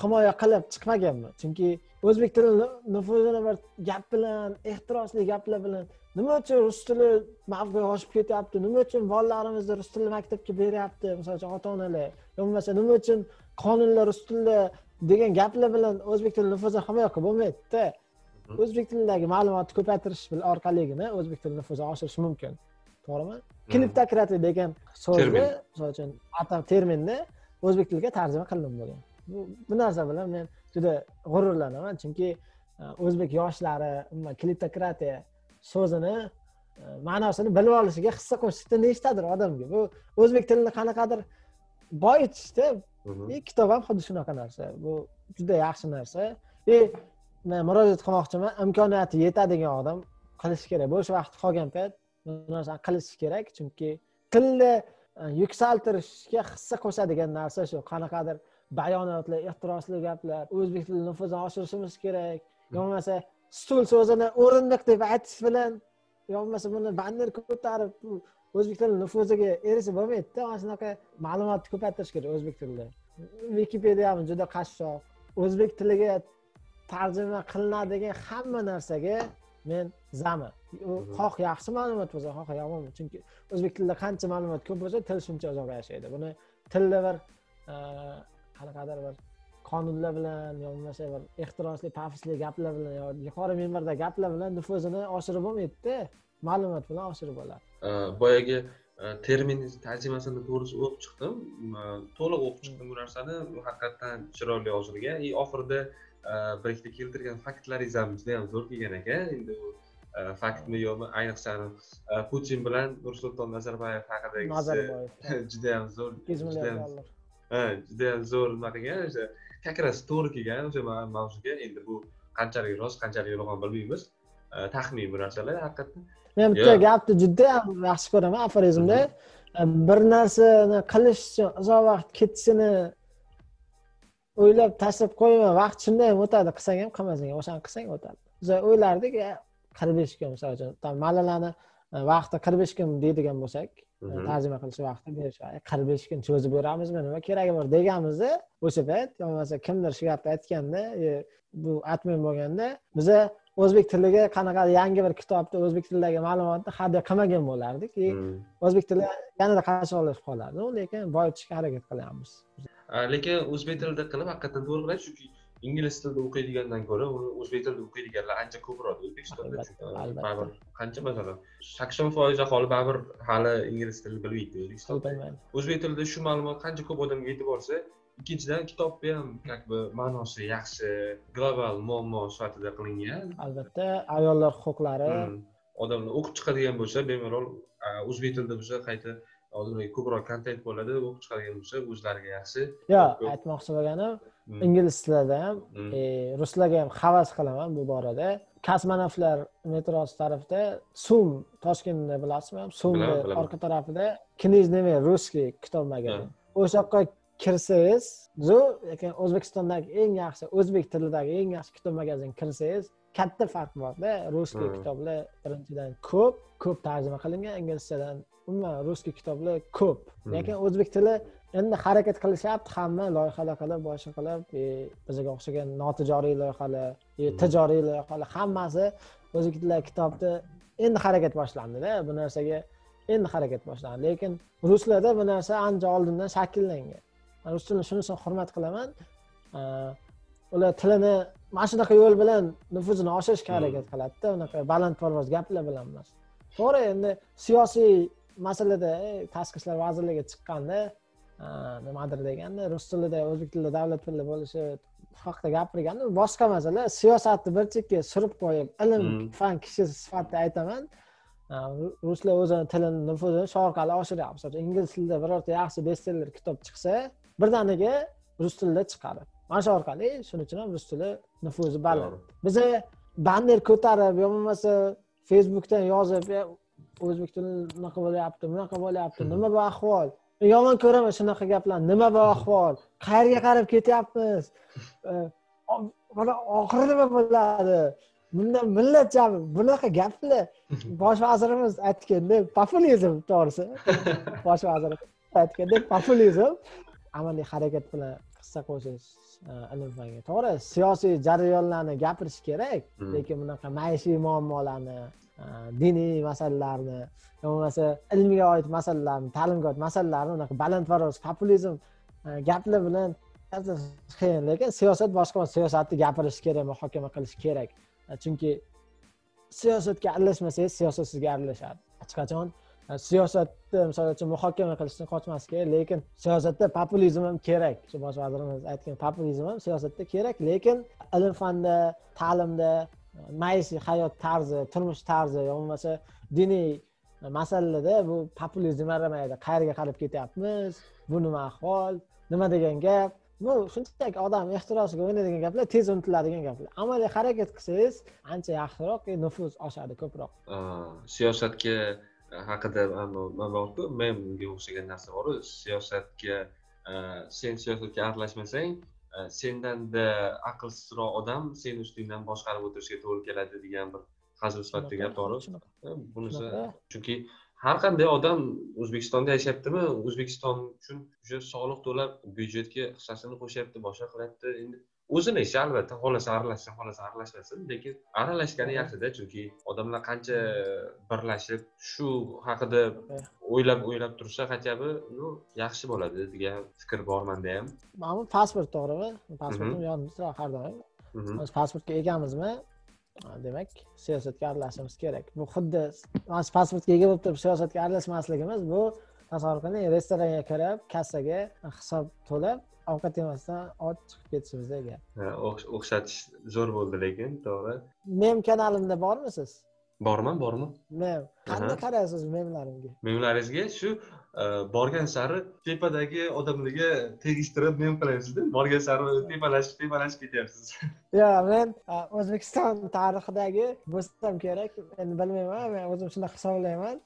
himoya qilib chiqmaganman. Chunki o'zbek tili nu- nufuzini bir gap bilan ehtirosli gaplar bilan nima uchun rus tili mavqe oshib ketyapti? Nima uchun bolalarimizni rus tilli maktabga beryapti? Misol uchun ota onalar yo bo'lmasa nima uchun qonunlar rus tilida degan gaplar bilan o'zbek tili nufuzini himoya qilib bo'lmaydida? O'zbek tilidagi ma'lumotni ko'paytirish orqaligina o'zbek tilini nufuzini oshirish mumkin. To'g'rimi? Kliptokratiya degan so'zni misol uchun terminni o'zbek tiliga tarjima qildim bo'lgan bu narsa bilan men juda g'ururlanaman. Chunki e, o'zbek yoshlari umuman kliptokratiya so'zini e, ma'nosini bilib olishiga hissa qo'shishda nechtadir odamga. Bu o'zbek tilini qanaqadir boyitishda Mhm. kitob ham xuddi shunaqa narsa. Bu juda yaxshi narsa. И men murojaat qilmoqchiman imkoniyati yetadigan odam qilishi kerak. Bo'sh vaqti qolgan payt bu narsani qilishi kerak chunki tilni e, yuksaltirishga hissa qo'shadigan narsa shu. Qanaqadir bayonotlar ehtirosli gaplar o'zbek tili nufuzini oshirishimiz kerak. Yo bo'lmasa stul so'zini o'rindiq deb aytish bilan yo bo'lmasa buni banner ko'tarib o'zbek nufuziga erishib bo'lmaydida mana shunaqa ma'lumotni ko'paytirish kerak o'zbek tilida. Wikipedia ham juda qashshoq. O'zbek tiliga tarjima qilinadigan hamma narsaga men zami u xoh yaxshi ma'lumot bo'lsa xoh yomon chunki o'zbek tilida qancha ma'lumot ko'p bo'lsa til shuncha uzoq yashaydi buni tilda bir qanaqadir bir qonunlar bilan yo bo'lmasa bir ehtirosli pafisli gaplar bilan yo yuqori minbarda gaplar bilan nufuzini oshirib bo'lmaydida ma'lumot bilan oshirib bo'ladi Э, boyagi e, termin tarjimasini to'g'risi o'qib chiqdim. To'liq o'qib chiqdim bu narsani. Haqiqatdan chiroyli yozilgan и oxirida e, bir ikkita keltirgan faktlaringiz ham juda yam zo'r kelgan ekan. Endi u e, faktmi yo'qmi ayniqsa putin bilan nursulton nazarboyev haqidagisi juda yam zo'r ikki yuz juda milliard yam dollar ha juda yam zo'r nima qilgan o'sha как раз to'g'ri kelgan o'sha ma- mavzuga endi bu qanchalik rost qanchalik yolg'on bilmaymiz taxmin bu narsalar haqiqatdan men bitta gapni juda ham yaxshi ko'raman aforizmda bir narsani qilish uchun uzoq vaqt ketishini o'ylab tashlab qo'yma vaqt shunday ham o'tadi qilsang ham qilmasang ham o'shani qilsang o'tadi biz o'ylardik "E, qirq besh kun misol uchun malalani vaqti qirq besh kun deydigan bo'lsak. Tarjima qilish vaqti berish "E, qirq besh kun cho'zib beramizmi nima keragi bor deganmizda o'sha payt yo bo'lmasa kimdir shu gapni aytganda "E, bu admin bo'lganda biza o'zbek tiliga qanaqadir yangi bir kitobni o'zbek tilidagi ma'lumotni hadya qilmagan bo'lardik. И Hmm. o'zbek tili yanada qashshoqlashib qolardi lekin boyitishga harakat qilyapmiz. Lekin o'zbek tilida qilib haqiqatdan to'g'ri qiladi chunki ingliz tilida o'qiydigandan ko'ra uni o'zbek tilida o'qiydiganlar ancha ko'proq o'zbekistonda baribir qancha masalan sakson foiz aholi baribir hali ingliz tilini bilmaydi o'zbekistonda o'zbek tilida shu ma'lumot qancha ko'p odamga yetib borsa ikkinchidan kitobni ham как бы ma'nosi yaxshi global muammo sifatida qilingan. Albatta ayollar huquqlari. Hmm. odamlar o'qib chiqadigan bo'lsa bemalol o'zbek tilida bo'lsa qayta odamlarga ko'proq kontent bo'ladi o'qib chiqadigan bo'lsa o'zlariga yaxshi. Yo'q aytmoqchi bo'lganim. Ingliz tilida ham Hmm. e, ruslarga ham havas qilaman bu borada. Kosmonavtlar metrosi tarafida sum toshkentni bilasizmi sumni orqa tarafida knижный rусский kitob magazin Ha. o'sha yoqqa kirsangiz lekin o'zbekistondagi eng yaxshi o'zbek tilidagi eng yaxshi kitob magazin kirsangiz katta farq borda rусский Hmm. kitoblar birinchidan ko'p ko'p tarjima qilingan inglizchadan umuman rусский kitoblar ko'p Hmm. lekin o'zbek tili endi harakat qilishyapti hamma loyihalar qilib boshqa qilib e, bizga o'xshagan notijoriy loyihalar e, Hmm. tijoriy loyihalar hammasi o'zbek tilidagi kitobni endi harakat boshlandida bu narsaga endi harakat boshlandi lekin ruslarda bu narsa ancha oldindan shakllangan Man rus tilini shunisini hurmat qilaman ular tilini mana shunaqa yo'l bilan nufuzini oshirishga Hmm. harakat qiladida unaqa balandparvoz gaplar bilan emas to'g'ri endi siyosiy masalada e, tashqi ishlar vazirligiga chiqqanda nimadir deganda rus tilida o'zbek tilida davlat tili bo'lishi haqida gapirganda boshqa masala siyosatni bir chekkaga surib qo'yib ilm Mm. fan kishisi sifatida aytaman ru- ruslar o'zini tilini nufuzini shu orqali oshiryapti ingliz tilida birorta yaxshi bestseller kitob chiqsa birdaniga rus tilida chiqadi. Mana shu orqali shuning uchun ham rus tili nufuzi baland biza banner ko'tarib yo bo'lmasa facebookdan yozib "Ya, o'zbek tili bunaqa bo'lyapti bunaqa bo'lyapti Mhm. nima bu ahvol? Yomon ko'raman shunaqa gaplarni nima bu ahvol? Qayerga qarab ketyapmiz? Mana oxiri nima bo'ladi? Bundan millat jami bunaqa gaplar bosh vazirimiz aytganda populizm to'g'risi. Bosh vazir aytganda populizm amaliy harakat bilan hissa qo'shish e, ilm fanga to'g'ri siyosiy jarayonlarni gapirish kerak Mm. lekin bunaqa maishiy muammolarni e, diniy masalalarni yo bo'lmasa ilmga oid masalalarni ta'limga oid masalalarni unaqa balandparvoz populizm e, gaplar bilan qiyin lekin siyosat boshqa siyosatni gapirish kerak muhokama qilish kerak. Chunki siyosatga aralashmasangiz siyosat sizga aralashadi. Hech qachon siyosatni misol uchun muhokama qilishdan qochmaslik kerak lekin siyosatda populizm ham kerak. Shu bosh vazirimiz aytgan populizm ham siyosatda kerak lekin ilm fanda ta'limda maishiy hayot tarzi turmush tarzi yo bo'lmasa diniy masalalarda bu populizm yaramaydi. Qayerga qarab ketyapmiz? Bu nima ahvol? Nima degan gap? Bu shunchaki odam ehtirosiga o'ynaydigan gaplar tez unutiladigan gaplar. Amaliy harakat qilsangiz ancha yaxshiroq nufuz oshadi ko'proq. Siyosatga haqida nima borku memga o'xshagan narsa boru siyosatga e, sen siyosatga aralashmasang e, sendanda aqlsizroq odam seni ustingdan boshqarib o'tirishga to'g'ri keladi degan bir hazil sifatida gap Shunaqa. E, bunisi chunki har qanday odam o'zbekistonda yashayaptimi? O'zbekiston uchun o'sha soliq to'lab byudjetga hissasini qo'shyapti boshqa qilyapti. Endi o'zini ishi albatta xohlasa aralashsa xohlasa aralashmasin lekin aralashgani yaxshida chunki odamlar qancha birlashib shu haqida o'ylab o'ylab tursa хотя бы ну yaxshi bo'ladi degan fikr bor manda ham. Mana bu pasport to'g'rimi? Pasportim Mhm. yonimizda har doim? Mhm. biz pasportga egamizmi? Demak siyosatga aralashishimiz kerak. Bu xuddi pasportga ega bo'lib turib siyosatga aralashmasligimiz bu tasavvur qiling restoranga kirib kassaga hisob to'lab ovqat yemasdan och chiqib ketishimizdek gap Ha, o'x- o'xshatish zo'r bo'ldi lekin to'g'ri. Mem kanalimda bormisiz? Borman bormi mem. Qanday qaraysiz memlarimga? Memlaringizga shu e, borgan sari tepadagi odamlarga tegishtirib mem qilasizda borgan sari tepalashib tepalashib ketyapsiz. Yo'q men a, o'zbekiston tarixidagi bo'lsam kerak endi bilmayman men o'zim shunaqa hisoblayman.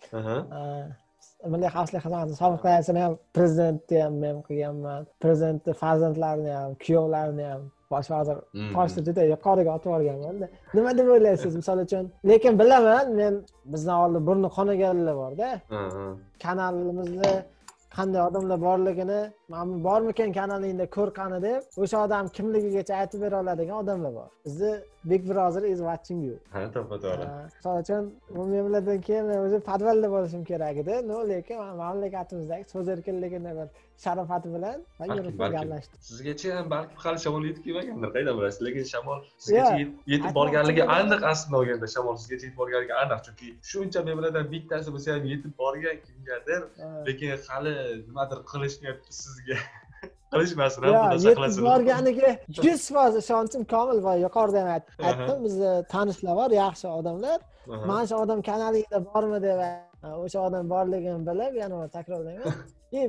Milliy xavfsizlik xizmati sobiq raisini ham prezidentni ham men qilganman. Prezidentni farzandlarini ham kuyovlarini ham bosh vazir Mhm. toshni juda yuqoriga otib yuborganmanda nima deb o'ylaysiz? Misol uchun lekin bilaman men bizdan oldin burni qonaganlar borda kanalimizda qanday odamlar borligini mana bu bormikan kanalingda ko'r qani deb o'sha odam kimligigacha aytib bera oladigan odamlar bor. Bizni big brother is watching you. Ha to'ppa to'g'ri Ha, misol uchun bu memlardan keyin men o'zi podvalda bo'lishim kerak edi. No lekin mamlakatimizdagi so'z erkinligini bir sharofati bilan yurib gaplashdim sizgacha ham balki hali shamol yetib kelmagandir qaydan bilasiz lekin shamol sizgacha yetib borganligi aniq aslida olganda shamol sizgacha yetib borganligi aniq. Chunki shuncha memlardan bittasi bo'lsa ham yetib borgan kimgadir. Lekin hali nimadir qilishmayapti sizga. Qilishmasin ham yo bu narsa yetib qilasin borganiga yuz foiz ishonchim komil va yuqorida ham aytdim. Bizni tanishlar bor yaxshi odamlar. Mana shu odam kanalingda bormi deb ha, o'sha odam borligini bilib yana takrorlayman. E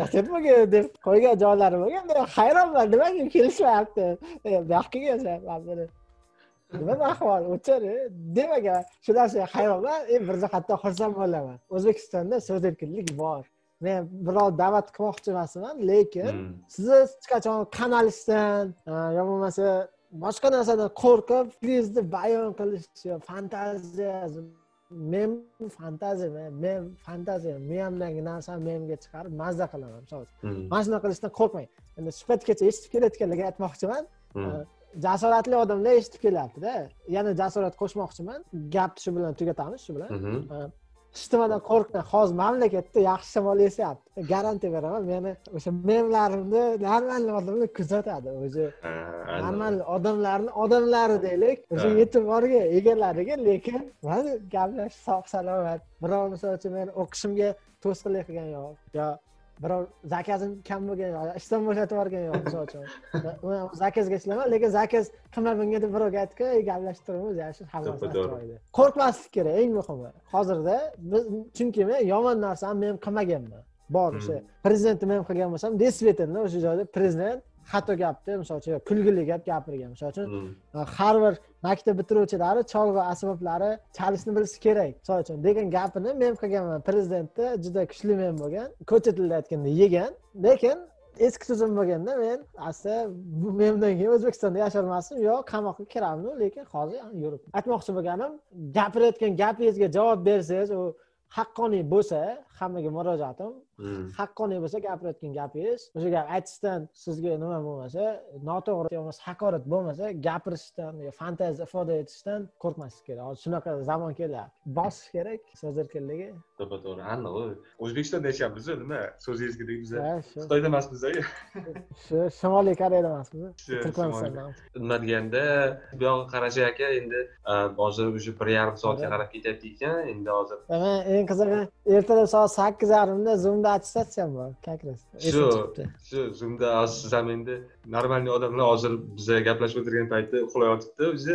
gazetmaga deb qo'ygan joylari bo'lgan men hayronman nimaga kelishmayapti E, bu yoqqa kelsam buni nima ahvol o'chir e, demagan shu narsaga hayronman. E bir jihatdan xursand bo'laman. O'zbekistonda so'z erkinlik bor men birov da'vat qilmoqchi emasman lekin Hmm. sizni hech qachon kanalistdan yo bo'lmasa boshqa narsadan qo'rqib fikringizni bayon qilish fantaziya men fantaziya men fantaziya miyamdagi narsani memga chiqarib mazza qilaman misol uchun Hmm. mana shunaqa qilishdan qo'rqmang endi suhbat kecha eshitib kelayotganlarga aytmoqchiman Hmm. jasoratli odamlar eshitib kelyaptida yana jasorat qo'shmoqchiman gapni shu bilan tugatamiz shu bilan Hech nimadan qo'rqmang hozir mamlakatda yaxshi shamol esyapti garantiya beraman meni o'sha memlarimni normalniy odamlar kuzatadi. O'zi normal odamlarni odamlari deylik. O'sha Ha. yetib borgan egalariga lekin mana gaplashish sog' salomat. Birov misol uchun meni o'qishimga to'sqinlik qilgan yo'q. Yo birov zakazim kam bo'lgan ishdan bo'shatib yuborgan yo'q misol uchun. Zakazga ishlayman lekin zakaz qilmagunga deb birovga aytdika gaplashib turibmiz ya shu hammasi joyida qo'rqmaslik kerak eng muhimi. Hozirda biz chunki men yomon narsani men qilmaganman. Bor Hmm. o'sha prezidentni men qilgan bo'lsam действительно o'sha joyda prezident xato gapni misol uchun kulgili gap gapirgan. Misol uchun Mm. har bir maktab bitiruvchilari cholg'u asboblari chalishni bilishi kerak. Misol uchun degan gapini men qilganman prezidentni juda kuchli men bo'lgan ko'cha tilida aytganda yegan lekin eski tuzum bo'lganda men bu mendan keyin o'zbekistonda yasholmasdim yo qamoqqa kiramdim lekin hozir yurib aytmoqchi bo'lganim gapirayotgan gapingizga javob bersangiz u haqqoniy bo'lsa hammaga murojaatim Mm. haqqoniy bo'lsa gapirayotgan gapingiz. O'sha gap aytishdan sizga nima bo'lmasa noto'g'ri bo'lmasa haqorat bo'lmasa gapirishdan yo fantaziya ifoda etishdan qo'rqmaslik kerak. Hozir shunaqa zamon kelyapti bosish kerak so'z erkinligi to'ppa to'g'ri. Aniq o'zbekistonda yashyapmiz nima? Ha, shu. Xitoyda emasmiz shu shimoliy koreyada emasmiz. Turkmanistondan nima deganda bu yog'i qarashay aka endi a, hozir уже bir yarim soatga qarab ketyapti ekan. Endi hozir man eng qizig'i ertalab soat sakkiz yarimda zoomda attestatsiyam bor как раз Shu. shu zoomda hozir siz ham endi normalniy odamlar hozir biza gaplashib o'tirgan paytda uxlayotibdi o'zi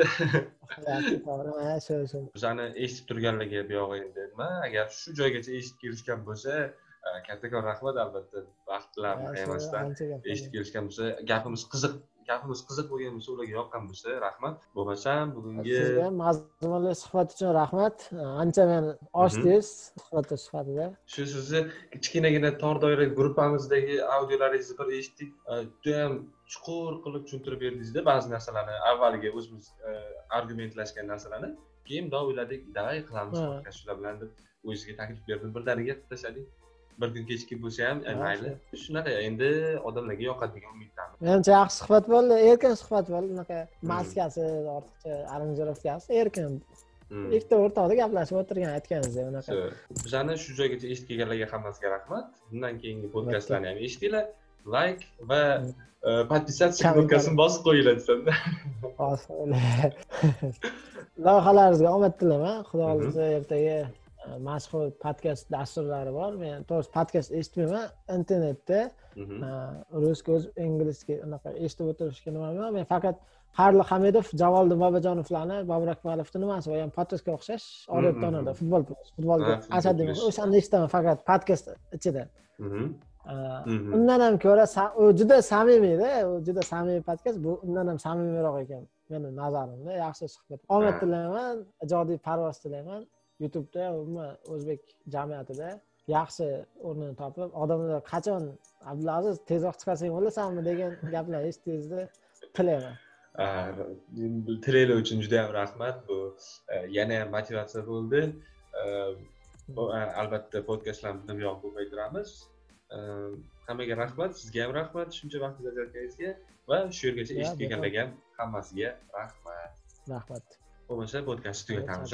Ha, shu shu. Bizani eshitib turganligi bu yog'i endi nima? Agar shu joygacha eshitib kelishgan bo'lsa a, kattakon rahmat albatta vaqtlar Ha, shu emasdan ancha gap eshitib kelishgan bo'lsa gapimiz qiziq gapimiz qiziq bo'lgan bo'lsa ularga yoqqan bo'lsa rahmat. Bo'lmasam bugungi sizga mazmunli suhbat uchun rahmat. Ancha men ochdingiz suhbat sifatida. Shu sizni kichkinagina tor doira gruppamizdagi audiolaringizni bir eshitdik. Judayam chuqur qilib tushuntirib berdingizda ba'zi narsalarni. Avvaliga o'zimiz e, argumentlashgan narsalarni keyin bundoq o'yladik давай qilamiz shular bilan deb o'zizga taklif berdim birdaniga tashladik bir kun kechikib bo'lsa ham e, mayli. Shunaqa endi odamlarga yoqadi degan umiddaman menimcha yaxshi suhbat bo'ldi erkin suhbat bo'ldi. Unaqa maskasiz ortiqcha aranjirovkasiz erkin. Hmm. ikkita o'rtoqda gaplashib o'tirgan aytganingizdek unaqa. Bizani shu joygacha eshitib kelganlarga hammasiga rahmat. Bundan keyingi podcastlarni ham eshitinglar. Layk va e, подписаться knopkasini bosib qo'yinglar desam. Loyihalaringizga omad tilayman xudo xohlasa ertaga e, mashhur podkast dasturlari bor. Men to'g'risi podkast eshitmayman. Internetda Mhm. russkiy o'z inglizskiy unaqa eshitib o'tirishga nimam yo'q. Men faqat harli hamidov javoliddin bobojonovlarni bobur akmalovni nimasi bor? Yani podkastga o'xshash odatda Mhm. onada futbol futbolga asadbek plus. o'shani eshitaman faqat podkast ichida. Mhm. Mhm. undan ham ko'ra u juda samimiyda u juda samimiy podkast bu undan ham samimiyroq ekan meni nazarimda. Yaxshi suhbat. Omad tilayman ijodiy parvoz tilayman youtubeda umuman o'zbek jamiyatida yaxshi o'rnini topib odamlar qachon abdulaziz tezroq chiqarsang bo'lasanmi degan gaplar eshitdingizda tilayman. Tilaylar uchun juda yam rahmat. Bu e, yana ham motivatsiya bo'ldi. E, e, albatta podcastlarni bundan buyon ko'paytiramiz hammaga rahmat sizga ham rahmat shuncha vaqtingizni ajratganingizga va shu yergacha eshitib kelganlarga ham hammasiga rahmat. Rahmat. Bo'lmasa podcastni tugatamiz